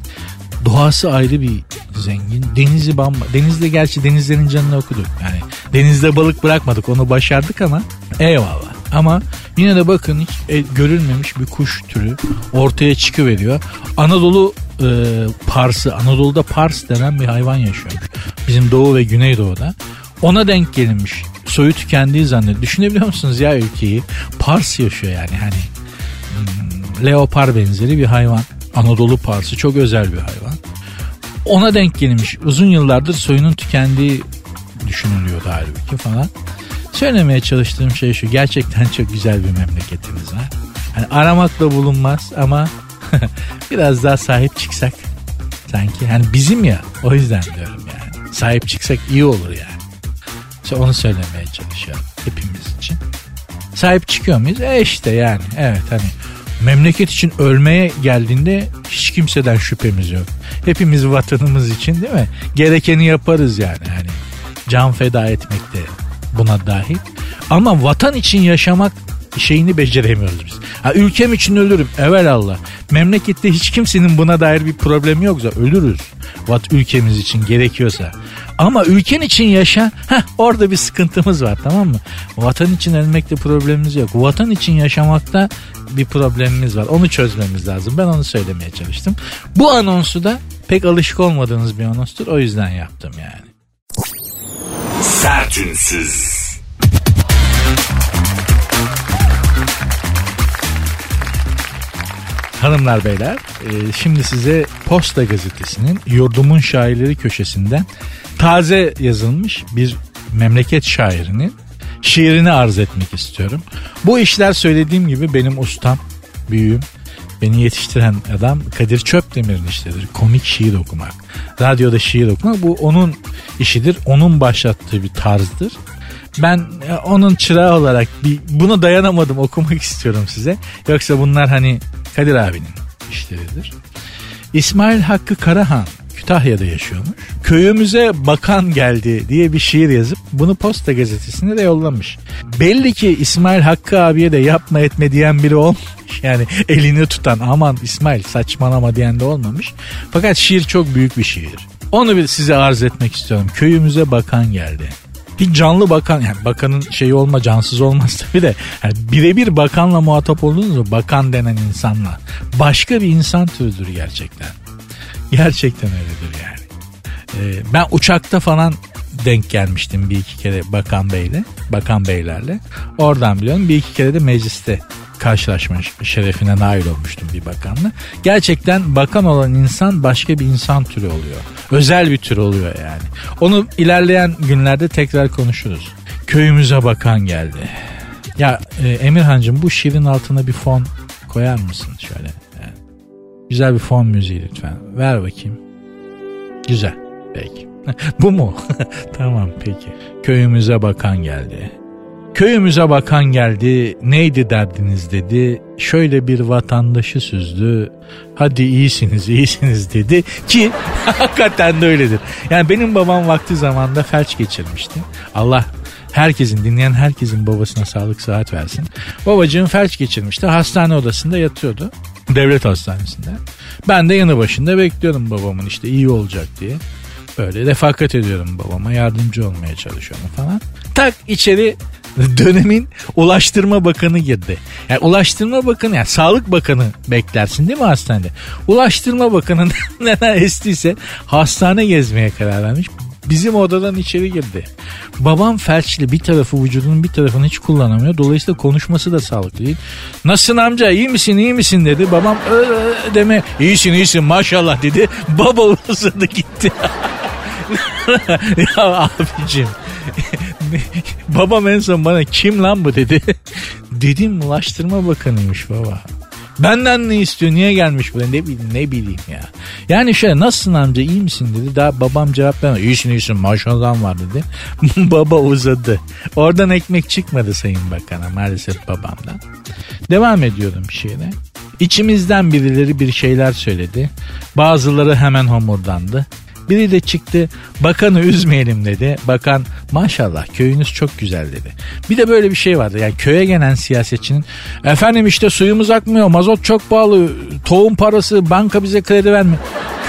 [SPEAKER 2] Doğası ayrı bir zengin. Denizi bamba. Denizde gerçi denizlerin canını okuduk. Yani denizde balık bırakmadık onu başardık ama eyvallah. Ama yine de bakın hiç e, görülmemiş bir kuş türü ortaya çıkıveriyor. Anadolu e, parsı, Anadolu'da pars denen bir hayvan yaşıyor. Bizim Doğu ve Güneydoğu'da. Ona denk gelinmiş. Soyu tükendiği zannediyor. Düşünebiliyor musunuz ya ülkeyi? Pars yaşıyor yani hani. Hmm, leopar benzeri bir hayvan. Anadolu parsı çok özel bir hayvan. Ona denk gelmiş. Uzun yıllardır soyunun tükendiği düşünülüyordu halbuki falan. Söylemeye çalıştığım şey şu. Gerçekten çok güzel bir memleketimiz var. Hani aramakla bulunmaz ama *laughs* biraz daha sahip çıksak sanki. Hani bizim ya o yüzden diyorum yani. Sahip çıksak iyi olur yani. İşte onu söylemeye çalışıyorum hepimiz için. Sahip çıkıyor muyuz? E işte yani evet hani memleket için ölmeye geldiğinde hiç kimseden şüphemiz yok. Hepimiz vatanımız için değil mi? Gerekeni yaparız yani. Hani can feda etmek de buna dahil. Ama vatan için yaşamak şeyini beceremiyoruz biz. Ha, ülkem için ölürüm. Allah. Memlekette hiç kimsenin buna dair bir problemi yoksa ölürüz. Vat ülkemiz için gerekiyorsa. Ama ülken için yaşa. Heh, orada bir sıkıntımız var tamam mı? Vatan için ölmekte problemimiz yok. Vatan için yaşamakta bir problemimiz var. Onu çözmemiz lazım. Ben onu söylemeye çalıştım. Bu anonsu da pek alışık olmadığınız bir anonstur. O yüzden yaptım yani. Sertünsüz. Hanımlar beyler e, şimdi size Posta Gazetesi'nin Yurdumun Şairleri köşesinden taze yazılmış bir memleket şairinin şiirini arz etmek istiyorum. Bu işler söylediğim gibi benim ustam, büyüğüm, beni yetiştiren adam Kadir Çöpdemir'in işidir. Komik şiir okumak. Radyoda şiir okumak bu onun işidir. Onun başlattığı bir tarzdır. Ben e, onun çırağı olarak bir, buna dayanamadım okumak istiyorum size. Yoksa bunlar hani Kadir abinin işleridir. İsmail Hakkı Karahan Kütahya'da yaşıyormuş. Köyümüze bakan geldi diye bir şiir yazıp bunu Posta Gazetesi'ne de yollamış. Belli ki İsmail Hakkı abiye de yapma etme diyen biri olmuş. *laughs* Yani elini tutan aman İsmail saçmalama diyen de olmamış. Fakat şiir çok büyük bir şiir. Onu bir size arz etmek istiyorum. Köyümüze bakan geldi. Hiç canlı bakan yani bakanın şeyi olma cansız olmaz *laughs* tabii de yani birebir bakanla muhatap oldunuz mu? Bakan denen insanla. Başka bir insan türüdür gerçekten. Gerçekten öyledir yani. Ee, ben uçakta falan denk gelmiştim bir iki kere bakan beyle, bakan beylerle. Oradan biliyorum bir iki kere de mecliste karşılaşma şerefine nail olmuştum bir bakanla. Gerçekten bakan olan insan başka bir insan türü oluyor. Özel bir tür oluyor yani. Onu ilerleyen günlerde tekrar konuşuruz. Köyümüze bakan geldi. Ya e, Emirhancığım bu şiirin altına bir fon koyar mısın şöyle? Güzel bir fon müziği lütfen. Ver bakayım. Güzel. Peki. *laughs* bu mu? *laughs* tamam peki. Köyümüze bakan geldi. Köyümüze bakan geldi, neydi derdiniz dedi. Şöyle bir vatandaşı süzdü. Hadi iyisiniz, iyisiniz dedi ki *laughs* hakikaten de öyledir. Yani benim babam vakti zamanda felç geçirmişti. Allah herkesin dinleyen herkesin babasına sağlık saat versin. Babacığım felç geçirmişti. Hastane odasında yatıyordu. Devlet hastanesinde. Ben de yanı başında bekliyorum babamın işte iyi olacak diye. Böyle refakat ediyorum babama yardımcı olmaya çalışıyorum falan. Tak içeri *laughs* dönemin Ulaştırma Bakanı girdi. Yani Ulaştırma Bakanı yani Sağlık Bakanı beklersin değil mi hastanede? Ulaştırma Bakanı *laughs* neden estiyse hastane gezmeye karar vermiş. Bizim odadan içeri girdi. Babam felçli bir tarafı vücudunun bir tarafını hiç kullanamıyor. Dolayısıyla konuşması da sağlıklı değil. Nasılsın amca iyi misin iyi misin dedi. Babam öyle deme iyisin iyisin maşallah dedi. *laughs* Baba uzadı gitti. ya abicim *laughs* babam en son bana kim lan bu dedi. *laughs* Dedim ulaştırma bakanıymış baba. Benden ne istiyor niye gelmiş buraya ne bileyim ne bileyim ya. Yani şöyle nasılsın amca iyi misin dedi. Daha babam cevap vermedi. İyisin iyisin maşallah var dedi. *laughs* Baba uzadı. Oradan ekmek çıkmadı sayın bakana maalesef babamdan. Devam ediyorum bir şeyle. İçimizden birileri bir şeyler söyledi. Bazıları hemen homurdandı. Biri de çıktı bakanı üzmeyelim dedi. Bakan maşallah köyünüz çok güzel dedi. Bir de böyle bir şey vardı. Yani köye gelen siyasetçinin efendim işte suyumuz akmıyor mazot çok pahalı tohum parası banka bize kredi vermiyor.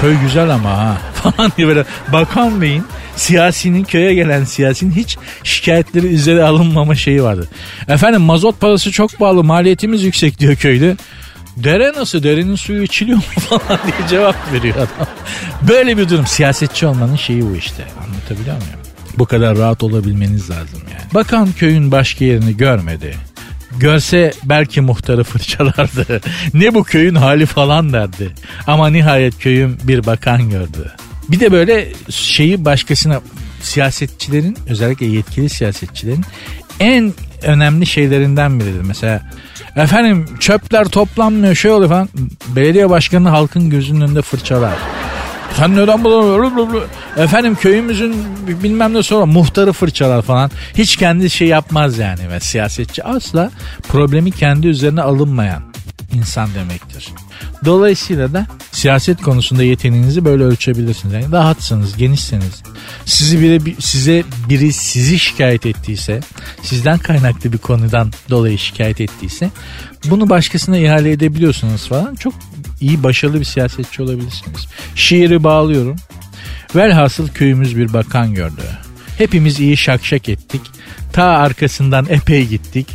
[SPEAKER 2] Köy güzel ama ha *laughs* falan diye böyle bakan beyin siyasinin köye gelen siyasinin hiç şikayetleri üzeri alınmama şeyi vardı. Efendim mazot parası çok pahalı maliyetimiz yüksek diyor köylü. Dere nasıl? Derenin suyu içiliyor mu *laughs* falan diye cevap veriyor adam. Böyle bir durum. Siyasetçi olmanın şeyi bu işte. Anlatabiliyor muyum? Bu kadar rahat olabilmeniz lazım yani. Bakan köyün başka yerini görmedi. Görse belki muhtarı *laughs* fırçalardı. ne bu köyün hali falan derdi. Ama nihayet köyün bir bakan gördü. Bir de böyle şeyi başkasına siyasetçilerin özellikle yetkili siyasetçilerin en önemli şeylerinden biridir. Mesela efendim çöpler toplanmıyor şey oluyor falan. Belediye başkanı halkın gözünün önünde fırçalar. Sen neden bunu efendim köyümüzün bilmem ne sonra muhtarı fırçalar falan. Hiç kendi şey yapmaz yani ve siyasetçi asla problemi kendi üzerine alınmayan insan demektir. Dolayısıyla da siyaset konusunda yeteneğinizi böyle ölçebilirsiniz. Yani rahatsınız, genişseniz, sizi biri, size biri sizi şikayet ettiyse, sizden kaynaklı bir konudan dolayı şikayet ettiyse, bunu başkasına ihale edebiliyorsunuz falan. Çok iyi, başarılı bir siyasetçi olabilirsiniz. Şiiri bağlıyorum. Velhasıl köyümüz bir bakan gördü. Hepimiz iyi şakşak ettik. Ta arkasından epey gittik.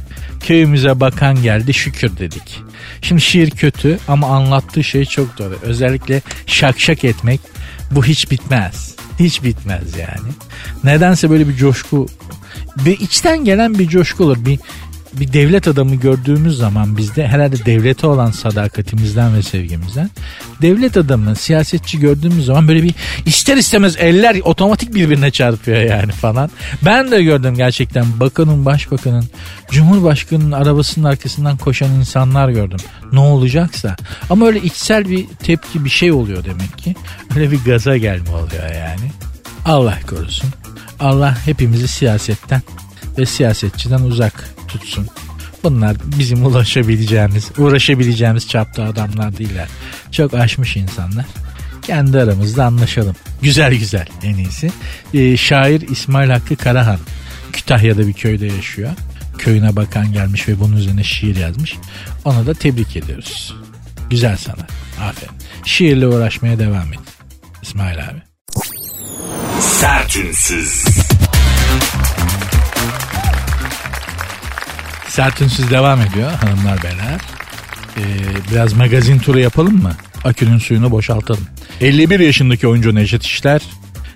[SPEAKER 2] Köyümüze bakan geldi şükür dedik. Şimdi şiir kötü ama anlattığı şey çok doğru. Özellikle şakşak etmek bu hiç bitmez. Hiç bitmez yani. Nedense böyle bir coşku ve içten gelen bir coşku olur. Bir bir devlet adamı gördüğümüz zaman bizde herhalde devlete olan sadakatimizden ve sevgimizden devlet adamı siyasetçi gördüğümüz zaman böyle bir ister istemez eller otomatik birbirine çarpıyor yani falan. Ben de gördüm gerçekten bakanın başbakanın cumhurbaşkanının arabasının arkasından koşan insanlar gördüm. Ne olacaksa ama öyle içsel bir tepki bir şey oluyor demek ki. Öyle bir gaza gelme oluyor yani. Allah korusun. Allah hepimizi siyasetten ve siyasetçiden uzak tutsun. Bunlar bizim ulaşabileceğimiz, uğraşabileceğimiz çapta adamlar değiller. Çok aşmış insanlar. Kendi aramızda anlaşalım. Güzel güzel en iyisi. Ee, şair İsmail Hakkı Karahan Kütahya'da bir köyde yaşıyor. Köyüne bakan gelmiş ve bunun üzerine şiir yazmış. Ona da tebrik ediyoruz. Güzel sana. Aferin. Şiirle uğraşmaya devam et. İsmail abi. Sertünsüz. Sertünsüz devam ediyor hanımlar beyler. Ee, biraz magazin turu yapalım mı? Akünün suyunu boşaltalım. 51 yaşındaki oyuncu Nejat İşler,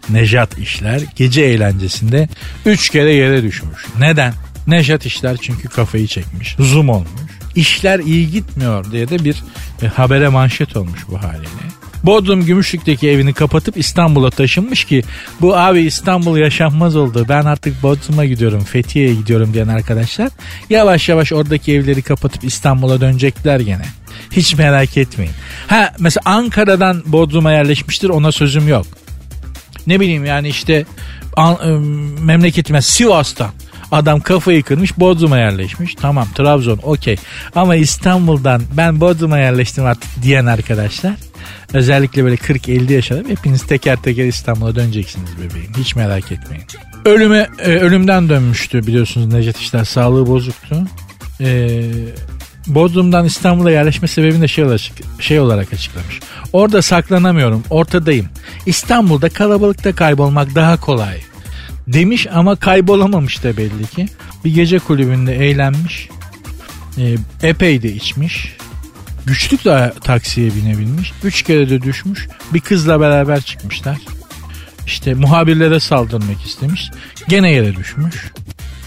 [SPEAKER 2] Nejat İşler gece eğlencesinde 3 kere yere düşmüş. Neden? Nejat İşler çünkü kafayı çekmiş. Zoom olmuş. İşler iyi gitmiyor diye de bir e, habere manşet olmuş bu haliyle. Bodrum Gümüşlük'teki evini kapatıp İstanbul'a taşınmış ki bu abi İstanbul yaşanmaz oldu. Ben artık Bodrum'a gidiyorum, Fethiye'ye gidiyorum diyen arkadaşlar yavaş yavaş oradaki evleri kapatıp İstanbul'a dönecekler gene. Hiç merak etmeyin. Ha mesela Ankara'dan Bodrum'a yerleşmiştir ona sözüm yok. Ne bileyim yani işte an, e, memleketime Sivas'tan Adam kafayı kırmış Bodrum'a yerleşmiş. Tamam Trabzon okey. Ama İstanbul'dan ben Bodrum'a yerleştim artık diyen arkadaşlar Özellikle böyle 40-50 yaşında hepiniz teker teker İstanbul'a döneceksiniz bebeğim. Hiç merak etmeyin. Ölüme, e, ölümden dönmüştü biliyorsunuz Necdet İşler. Sağlığı bozuktu. E, Bodrum'dan İstanbul'a yerleşme sebebini de şey olarak, şey olarak açıklamış. Orada saklanamıyorum, ortadayım. İstanbul'da kalabalıkta kaybolmak daha kolay. Demiş ama kaybolamamış da belli ki. Bir gece kulübünde eğlenmiş. E, epey de içmiş. Güçlükle taksiye binebilmiş. Üç kere de düşmüş. Bir kızla beraber çıkmışlar. İşte muhabirlere saldırmak istemiş. Gene yere düşmüş.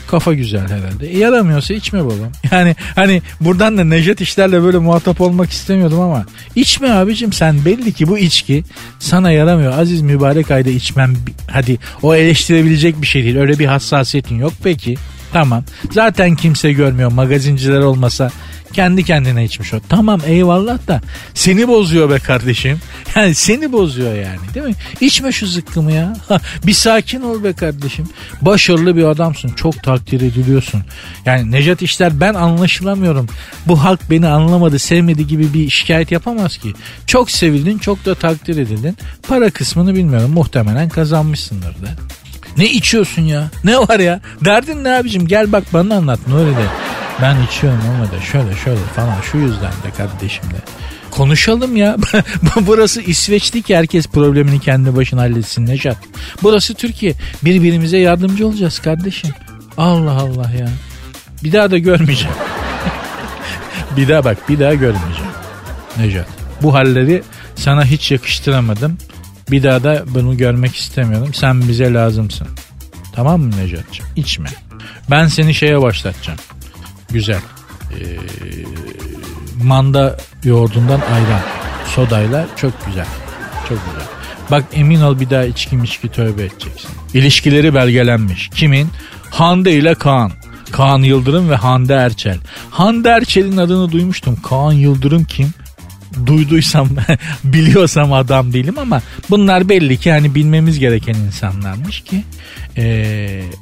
[SPEAKER 2] Kafa güzel herhalde. E, yaramıyorsa içme babam. *laughs* Yani hani buradan da Necdet işlerle böyle muhatap olmak istemiyordum ama içme abicim sen belli ki bu içki sana yaramıyor. Aziz mübarek ayda içmem hadi o eleştirebilecek bir şey değil. Öyle bir hassasiyetin yok peki. Tamam. Zaten kimse görmüyor. Magazinciler olmasa kendi kendine içmiş o. Tamam eyvallah da seni bozuyor be kardeşim. *laughs* Yani seni bozuyor yani değil mi? İçme şu zıkkımı ya. bir sakin ol be kardeşim. Başarılı bir adamsın. Çok takdir ediliyorsun. Yani Necat İşler ben anlaşılamıyorum. Bu halk beni anlamadı, sevmedi gibi bir şikayet yapamaz ki. Çok sevildin, çok da takdir edildin. Para kısmını bilmiyorum. Muhtemelen kazanmışsındır da. Ne içiyorsun ya? Ne var ya? Derdin ne abicim? Gel bak bana anlat Nuri de. Ben içiyorum ama da şöyle şöyle falan şu yüzden de kardeşim de. Konuşalım ya. *laughs* Burası İsveç'ti ki herkes problemini kendi başına halletsin Necat. Burası Türkiye. Birbirimize yardımcı olacağız kardeşim. Allah Allah ya. Bir daha da görmeyeceğim. *laughs* bir daha bak bir daha görmeyeceğim. Necat. Bu halleri sana hiç yakıştıramadım. Bir daha da bunu görmek istemiyorum. Sen bize lazımsın. Tamam mı Necat'cığım? İçme. Ben seni şeye başlatacağım. Güzel. Ee, manda yoğurdundan ayran. Sodayla çok güzel. Çok güzel. Bak emin ol bir daha içki içki tövbe edeceksin. İlişkileri belgelenmiş. Kimin? Hande ile Kaan. Kaan Yıldırım ve Hande Erçel. Hande Erçel'in adını duymuştum. Kaan Yıldırım kim? Duyduysam *laughs* biliyorsam adam değilim ama bunlar belli ki hani bilmemiz gereken insanlarmış ki e,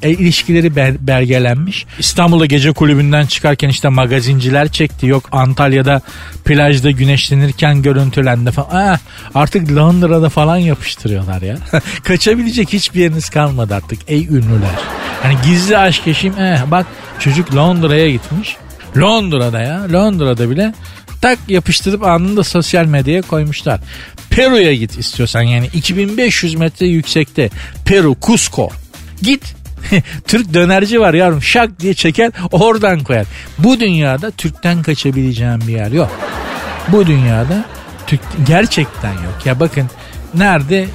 [SPEAKER 2] e, ilişkileri ber, belgelenmiş. İstanbul'da gece kulübünden çıkarken işte magazinciler çekti. Yok Antalya'da plajda güneşlenirken görüntülendi falan. Ah, artık Londra'da falan yapıştırıyorlar ya. *laughs* Kaçabilecek hiçbir yeriniz kalmadı artık ey ünlüler. Hani gizli aşk eşim eh bak çocuk Londra'ya gitmiş. Londra'da ya Londra'da bile tak yapıştırıp anında sosyal medyaya koymuşlar. Peru'ya git istiyorsan yani 2500 metre yüksekte Peru, Cusco. Git *laughs* Türk dönerci var yavrum şak diye çeker oradan koyar. Bu dünyada Türk'ten kaçabileceğim bir yer yok. Bu dünyada Türk gerçekten yok. Ya bakın nerede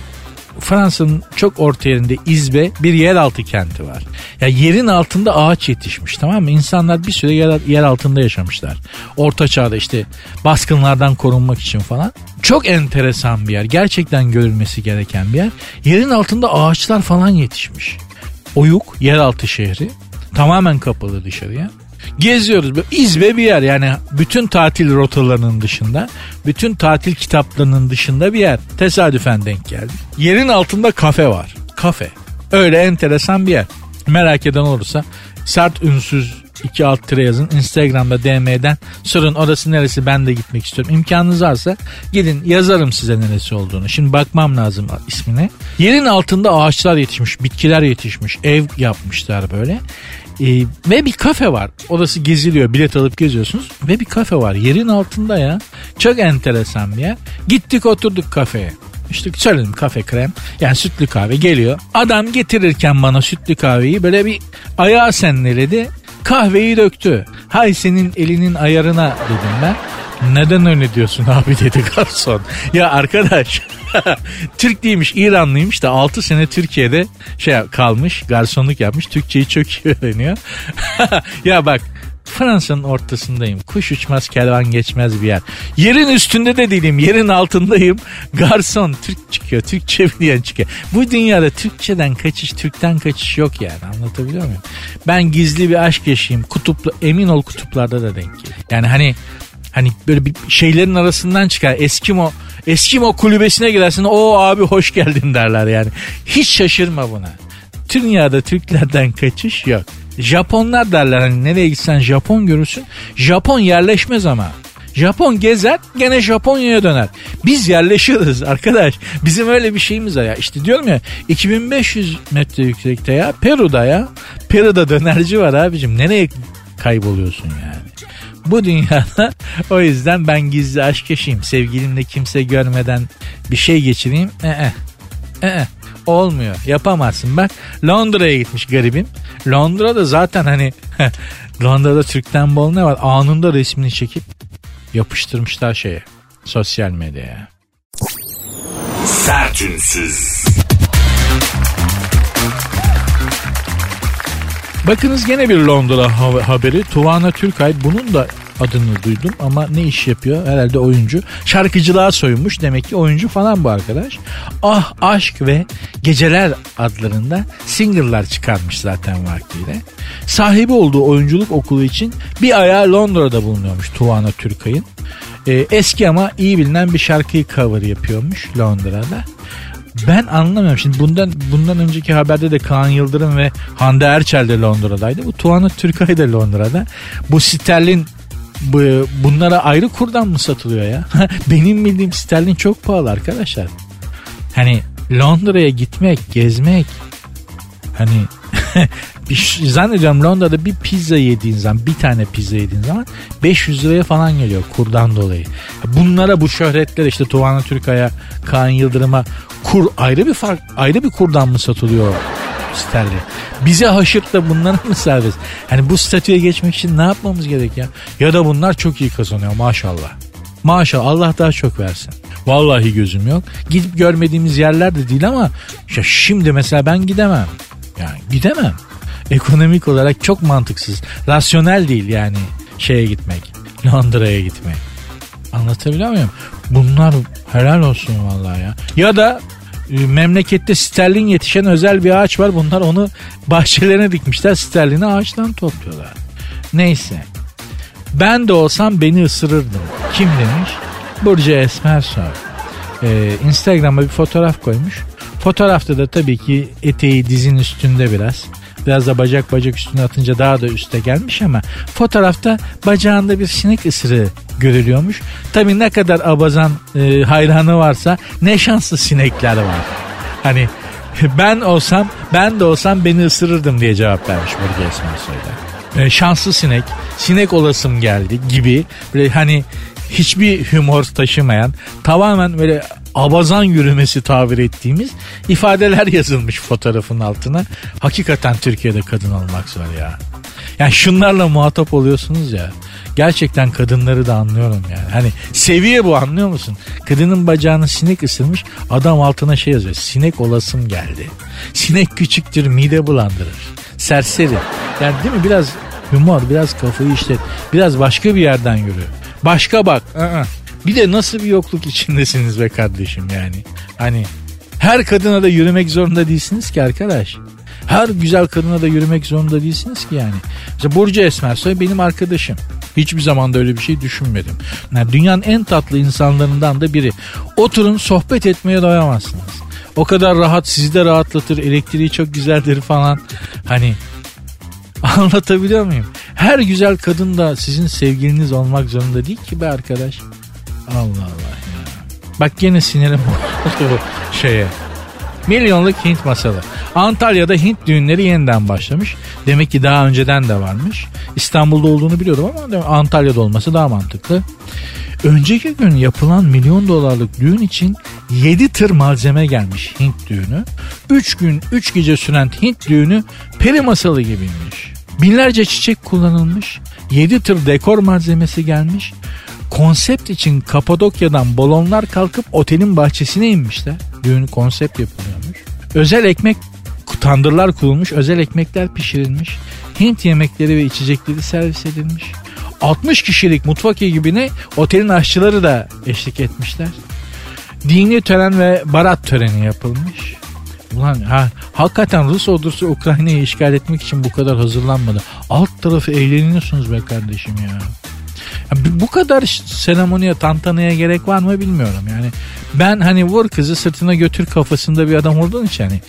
[SPEAKER 2] Fransa'nın çok orta yerinde İzbe bir yeraltı kenti var. Ya yerin altında ağaç yetişmiş tamam mı? İnsanlar bir süre yer, yer altında yaşamışlar. Orta çağda işte baskınlardan korunmak için falan. Çok enteresan bir yer. Gerçekten görülmesi gereken bir yer. Yerin altında ağaçlar falan yetişmiş. Oyuk yeraltı şehri. Tamamen kapalı dışarıya. Geziyoruz. İzbe bir yer yani bütün tatil rotalarının dışında, bütün tatil kitaplarının dışında bir yer. Tesadüfen denk geldi. Yerin altında kafe var. Kafe. Öyle enteresan bir yer. Merak eden olursa sert ünsüz iki alt tire yazın. Instagram'da DM'den sorun orası neresi ben de gitmek istiyorum. İmkanınız varsa gidin yazarım size neresi olduğunu. Şimdi bakmam lazım ismine. Yerin altında ağaçlar yetişmiş, bitkiler yetişmiş, ev yapmışlar böyle. Ee, ve bir kafe var. Orası geziliyor. Bilet alıp geziyorsunuz. Ve bir kafe var. Yerin altında ya. Çok enteresan bir yer. Gittik oturduk kafeye. İşte söyledim kafe krem. Yani sütlü kahve geliyor. Adam getirirken bana sütlü kahveyi böyle bir ayağı senleledi. Kahveyi döktü. Hay senin elinin ayarına dedim ben. Neden öyle diyorsun abi dedi garson. Ya arkadaş *laughs* Türk değilmiş İranlıymış da 6 sene Türkiye'de şey kalmış garsonluk yapmış. Türkçeyi çok iyi öğreniyor. *laughs* ya bak Fransa'nın ortasındayım. Kuş uçmaz kervan geçmez bir yer. Yerin üstünde de değilim. Yerin altındayım. Garson Türk çıkıyor. Türkçe bilen çıkıyor. Bu dünyada Türkçeden kaçış, Türk'ten kaçış yok yani. Anlatabiliyor muyum? Ben gizli bir aşk yaşayayım. Kutuplu, emin ol kutuplarda da denk. Yani hani Hani böyle bir şeylerin arasından çıkar. Eskimo Eskimo kulübesine girersin. O abi hoş geldin derler yani. Hiç şaşırma buna. Dünyada Türklerden kaçış yok. Japonlar derler hani nereye gitsen Japon görürsün. Japon yerleşmez ama. Japon gezer gene Japonya'ya döner. Biz yerleşiriz arkadaş. Bizim öyle bir şeyimiz var ya. İşte diyorum ya 2500 metre yüksekte ya Peru'da ya. Peru'da dönerci var abicim. Nereye kayboluyorsun yani? Bu dünyada *laughs* o yüzden ben gizli aşk yaşayayım. Sevgilimle kimse görmeden bir şey geçireyim. Ee, ee, olmuyor. Yapamazsın. Bak Londra'ya gitmiş garibim. Londra'da zaten hani *laughs* Londra'da Türk'ten bol ne var? Anında resmini çekip yapıştırmışlar şeye. Sosyal medyaya.
[SPEAKER 1] Sertünsüz.
[SPEAKER 2] Bakınız gene bir Londra ha- haberi. Tuvana Türkay bunun da adını duydum ama ne iş yapıyor? Herhalde oyuncu. Şarkıcılığa soyunmuş demek ki oyuncu falan bu arkadaş. Ah Aşk ve Geceler adlarında single'lar çıkarmış zaten vaktiyle. Sahibi olduğu oyunculuk okulu için bir ayağı Londra'da bulunuyormuş Tuvana Türkay'ın. Ee, eski ama iyi bilinen bir şarkıyı cover yapıyormuş Londra'da. Ben anlamıyorum. Şimdi bundan bundan önceki haberde de Kaan Yıldırım ve Hande Erçel de Londra'daydı. Bu Tuana Türkay da Londra'da. Bu sterlin bu, bunlara ayrı kurdan mı satılıyor ya? *laughs* Benim bildiğim sterlin çok pahalı arkadaşlar. Hani Londra'ya gitmek, gezmek hani *laughs* zannediyorum Londra'da bir pizza yediğin zaman bir tane pizza yediğin zaman 500 liraya falan geliyor kurdan dolayı. Bunlara bu şöhretler işte Tuvana Türkaya, Kaan Yıldırım'a kur ayrı bir fark ayrı bir kurdan mı satılıyor sterli? Bize haşırt da bunlara mı serbest? Hani bu statüye geçmek için ne yapmamız gerek ya? Ya da bunlar çok iyi kazanıyor maşallah. Maşallah Allah daha çok versin. Vallahi gözüm yok. Gidip görmediğimiz yerler de değil ama ya şimdi mesela ben gidemem. Yani gidemem. Ekonomik olarak çok mantıksız. Rasyonel değil yani şeye gitmek. Londra'ya gitmek. Anlatabiliyor muyum? Bunlar helal olsun vallahi ya. Ya da e, memlekette sterlin yetişen özel bir ağaç var. Bunlar onu bahçelerine dikmişler. Sterlini ağaçtan topluyorlar. Neyse. Ben de olsam beni ısırırdım. Kim demiş? Burcu Esmersoy. Ee, Instagram'a bir fotoğraf koymuş. Fotoğrafta da tabii ki eteği dizin üstünde biraz. Biraz da bacak bacak üstüne atınca daha da üste gelmiş ama fotoğrafta bacağında bir sinek ısırığı görülüyormuş. Tabii ne kadar abazan e, hayranı varsa ne şanslı sinekler var. Hani *laughs* ben olsam ben de olsam beni ısırırdım diye cevap vermiş Burcu Esmersoy'da. E, şanslı sinek, sinek olasım geldi gibi böyle hani hiçbir humor taşımayan tamamen böyle abazan yürümesi tabir ettiğimiz ifadeler yazılmış fotoğrafın altına. Hakikaten Türkiye'de kadın olmak zor ya. Yani şunlarla muhatap oluyorsunuz ya. Gerçekten kadınları da anlıyorum yani. Hani seviye bu anlıyor musun? Kadının bacağını sinek ısırmış. Adam altına şey yazıyor. Sinek olasım geldi. Sinek küçüktür mide bulandırır. Serseri. Yani değil mi biraz humor biraz kafayı işlet. Biraz başka bir yerden yürü. Başka bak. Aa. Bir de nasıl bir yokluk içindesiniz be kardeşim yani. Hani her kadına da yürümek zorunda değilsiniz ki arkadaş. Her güzel kadına da yürümek zorunda değilsiniz ki yani. Mesela Burcu Esmersoy benim arkadaşım. Hiçbir zaman da öyle bir şey düşünmedim. Yani dünyanın en tatlı insanlarından da biri. Oturun sohbet etmeye doyamazsınız. O kadar rahat sizi de rahatlatır. Elektriği çok güzeldir falan. Hani *laughs* anlatabiliyor muyum? Her güzel kadın da sizin sevgiliniz olmak zorunda değil ki be arkadaş. Allah Allah ya. Bak gene sinirim *laughs* şeye. Milyonluk Hint masalı. Antalya'da Hint düğünleri yeniden başlamış. Demek ki daha önceden de varmış. İstanbul'da olduğunu biliyordum ama Antalya'da olması daha mantıklı. Önceki gün yapılan milyon dolarlık düğün için 7 tır malzeme gelmiş Hint düğünü. 3 gün 3 gece süren Hint düğünü peri masalı gibiymiş. Binlerce çiçek kullanılmış. 7 tır dekor malzemesi gelmiş. Konsept için Kapadokya'dan balonlar kalkıp otelin bahçesine inmişler. Düğün konsept yapılıyormuş. Özel ekmek tandırlar kurulmuş, özel ekmekler pişirilmiş. Hint yemekleri ve içecekleri servis edilmiş. 60 kişilik mutfak ekibine otelin aşçıları da eşlik etmişler. Dini tören ve barat töreni yapılmış. Ulan ha, hakikaten Rus ordusu Ukrayna'yı işgal etmek için bu kadar hazırlanmadı. Alt tarafı eğleniyorsunuz be kardeşim ya. bu kadar seremoniye, tantanaya gerek var mı bilmiyorum yani. Ben hani vur kızı sırtına götür kafasında bir adam olduğun için hani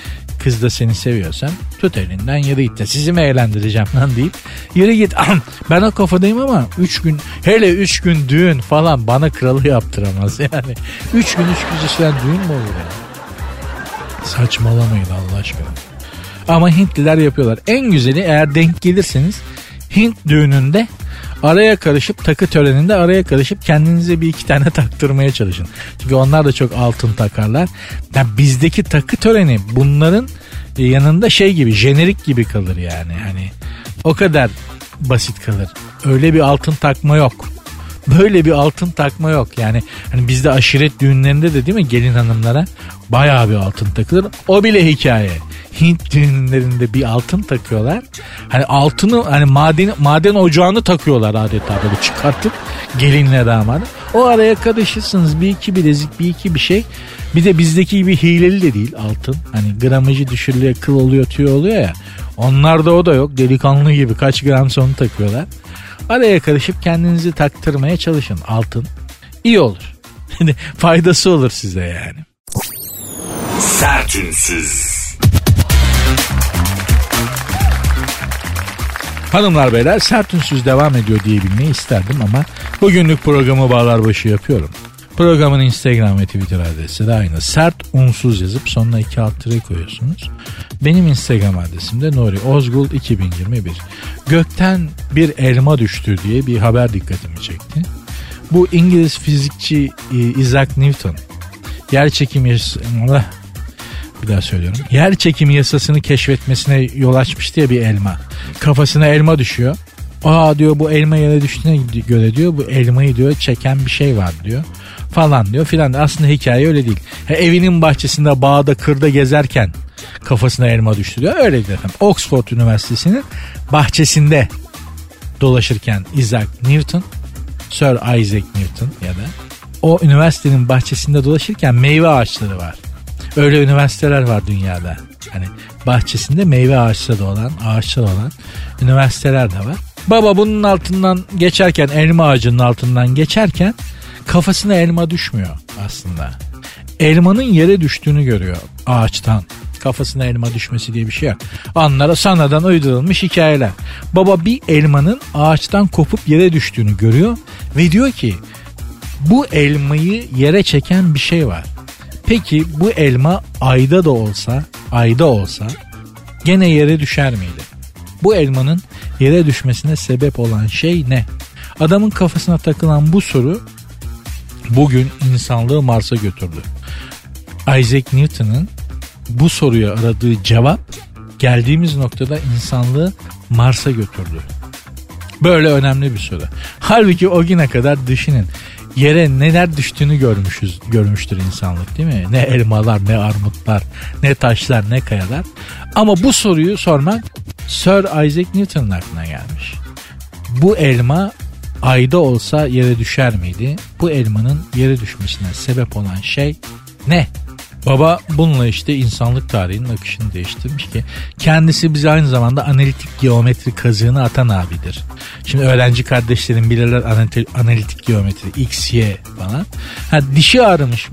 [SPEAKER 2] kız da seni seviyorsan tut elinden yürü git de sizi mi eğlendireceğim lan deyip yürü git. ben o kafadayım ama 3 gün hele 3 gün düğün falan bana kralı yaptıramaz yani. 3 gün 3 gece süren düğün mü olur yani? Saçmalamayın Allah aşkına. Ama Hintliler yapıyorlar. En güzeli eğer denk gelirseniz Hint düğününde araya karışıp takı töreninde araya karışıp kendinize bir iki tane *laughs* taktırmaya çalışın. Çünkü onlar da çok altın takarlar. Yani bizdeki takı töreni bunların yanında şey gibi jenerik gibi kalır yani. Hani o kadar basit kalır. Öyle bir altın takma yok. Böyle bir altın takma yok. Yani hani bizde aşiret düğünlerinde de değil mi gelin hanımlara bayağı bir altın takılır. O bile hikaye. Hint düğünlerinde bir altın takıyorlar. Hani altını hani maden maden ocağını takıyorlar adeta böyle çıkartıp gelinle damadı. O araya karışırsınız bir iki bilezik bir iki bir şey. Bir de bizdeki gibi hileli de değil altın. Hani gramajı düşürülüyor kıl oluyor tüy oluyor ya. Onlarda o da yok. Delikanlı gibi kaç gram sonu takıyorlar. Araya karışıp kendinizi taktırmaya çalışın altın. İyi olur. *laughs* Faydası olur size yani.
[SPEAKER 1] Sertünsüz.
[SPEAKER 2] Hanımlar beyler sert ünsüz devam ediyor diyebilmeyi isterdim ama bugünlük programı bağlar başı yapıyorum. Programın Instagram ve Twitter adresi de aynı. Sert unsuz yazıp sonuna iki alt tire koyuyorsunuz. Benim Instagram adresim de Nuri Ozgul 2021. Gökten bir elma düştü diye bir haber dikkatimi çekti. Bu İngiliz fizikçi e, Isaac Newton yer çekimi bir daha söylüyorum. Yer çekimi yasasını keşfetmesine yol açmış diye bir elma. Kafasına elma düşüyor. Aa diyor bu elma yere düştüğüne göre diyor bu elmayı diyor çeken bir şey var diyor falan diyor filan. Aslında hikaye öyle değil. He, evinin bahçesinde bağda kırda gezerken kafasına elma düştü diyor. Öyle değil efendim. Oxford Üniversitesi'nin bahçesinde dolaşırken Isaac Newton, Sir Isaac Newton ya da o üniversitenin bahçesinde dolaşırken meyve ağaçları var. Öyle üniversiteler var dünyada. Hani bahçesinde meyve ağaçları olan, ağaçlar olan üniversiteler de var. Baba bunun altından geçerken, elma ağacının altından geçerken kafasına elma düşmüyor aslında. Elmanın yere düştüğünü görüyor ağaçtan. Kafasına elma düşmesi diye bir şey yok. Anlara sanadan uydurulmuş hikayeler. Baba bir elmanın ağaçtan kopup yere düştüğünü görüyor ve diyor ki bu elmayı yere çeken bir şey var. Peki bu elma ayda da olsa, ayda olsa gene yere düşer miydi? Bu elmanın yere düşmesine sebep olan şey ne? Adamın kafasına takılan bu soru bugün insanlığı Mars'a götürdü. Isaac Newton'ın bu soruya aradığı cevap geldiğimiz noktada insanlığı Mars'a götürdü. Böyle önemli bir soru. Halbuki o güne kadar düşünün yere neler düştüğünü görmüşüz görmüştür insanlık değil mi? Ne elmalar, ne armutlar, ne taşlar, ne kayalar. Ama bu soruyu sormak Sir Isaac Newton'un aklına gelmiş. Bu elma ayda olsa yere düşer miydi? Bu elmanın yere düşmesine sebep olan şey ne? Baba bununla işte insanlık tarihinin akışını değiştirmiş ki kendisi bize aynı zamanda analitik geometri kazığını atan abidir. Şimdi öğrenci kardeşlerim bilirler analitik geometri x, y falan. Ha, dişi ağrımış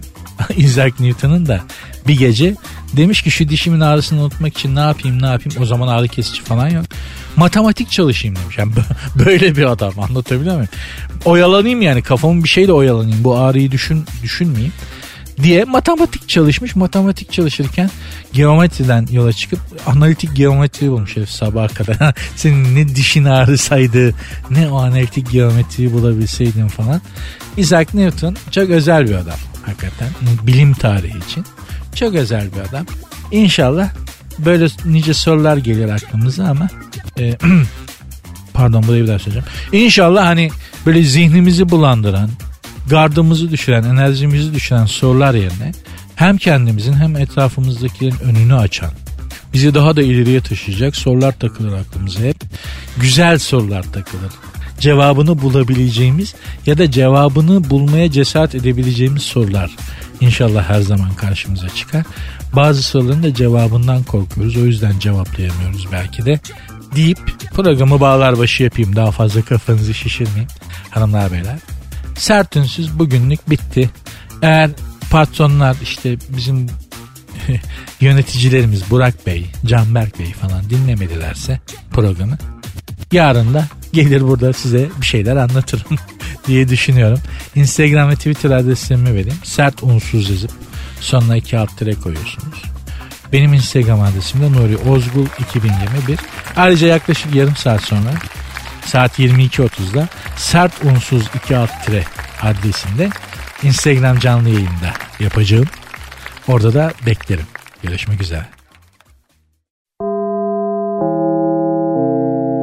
[SPEAKER 2] *laughs* Isaac Newton'un da bir gece demiş ki şu dişimin ağrısını unutmak için ne yapayım ne yapayım o zaman ağrı kesici falan yok. Matematik çalışayım demiş. Yani *laughs* böyle bir adam anlatabiliyor muyum? Oyalanayım yani kafamın bir şeyle oyalanayım bu ağrıyı düşün düşünmeyeyim diye matematik çalışmış. Matematik çalışırken geometriden yola çıkıp analitik geometri bulmuş herif sabaha kadar. *laughs* Senin ne dişin ağrısaydı ne o analitik geometriyi bulabilseydin falan. Isaac Newton çok özel bir adam hakikaten bilim tarihi için. Çok özel bir adam. İnşallah böyle nice sorular gelir aklımıza ama e, *clears throat* pardon burayı bir daha söyleyeceğim. İnşallah hani böyle zihnimizi bulandıran gardımızı düşüren, enerjimizi düşüren sorular yerine hem kendimizin hem etrafımızdakilerin önünü açan, bizi daha da ileriye taşıyacak sorular takılır aklımıza hep. Güzel sorular takılır. Cevabını bulabileceğimiz ya da cevabını bulmaya cesaret edebileceğimiz sorular inşallah her zaman karşımıza çıkar. Bazı soruların da cevabından korkuyoruz. O yüzden cevaplayamıyoruz belki de deyip programı bağlar başı yapayım. Daha fazla kafanızı şişirmeyeyim. Hanımlar beyler Sert ünsüz bugünlük bitti. Eğer patronlar işte bizim *laughs* yöneticilerimiz Burak Bey, Canberk Bey falan dinlemedilerse programı yarın da gelir burada size bir şeyler anlatırım *laughs* diye düşünüyorum. Instagram ve Twitter adreslerimi vereyim. Sert unsuz yazıp sonuna iki alt tire koyuyorsunuz. Benim Instagram adresim de Nuri Ozgul 2021. Ayrıca yaklaşık yarım saat sonra saat 22.30'da sert unsuz 2 alt tire adresinde Instagram canlı yayında yapacağım. Orada da beklerim. Görüşmek üzere.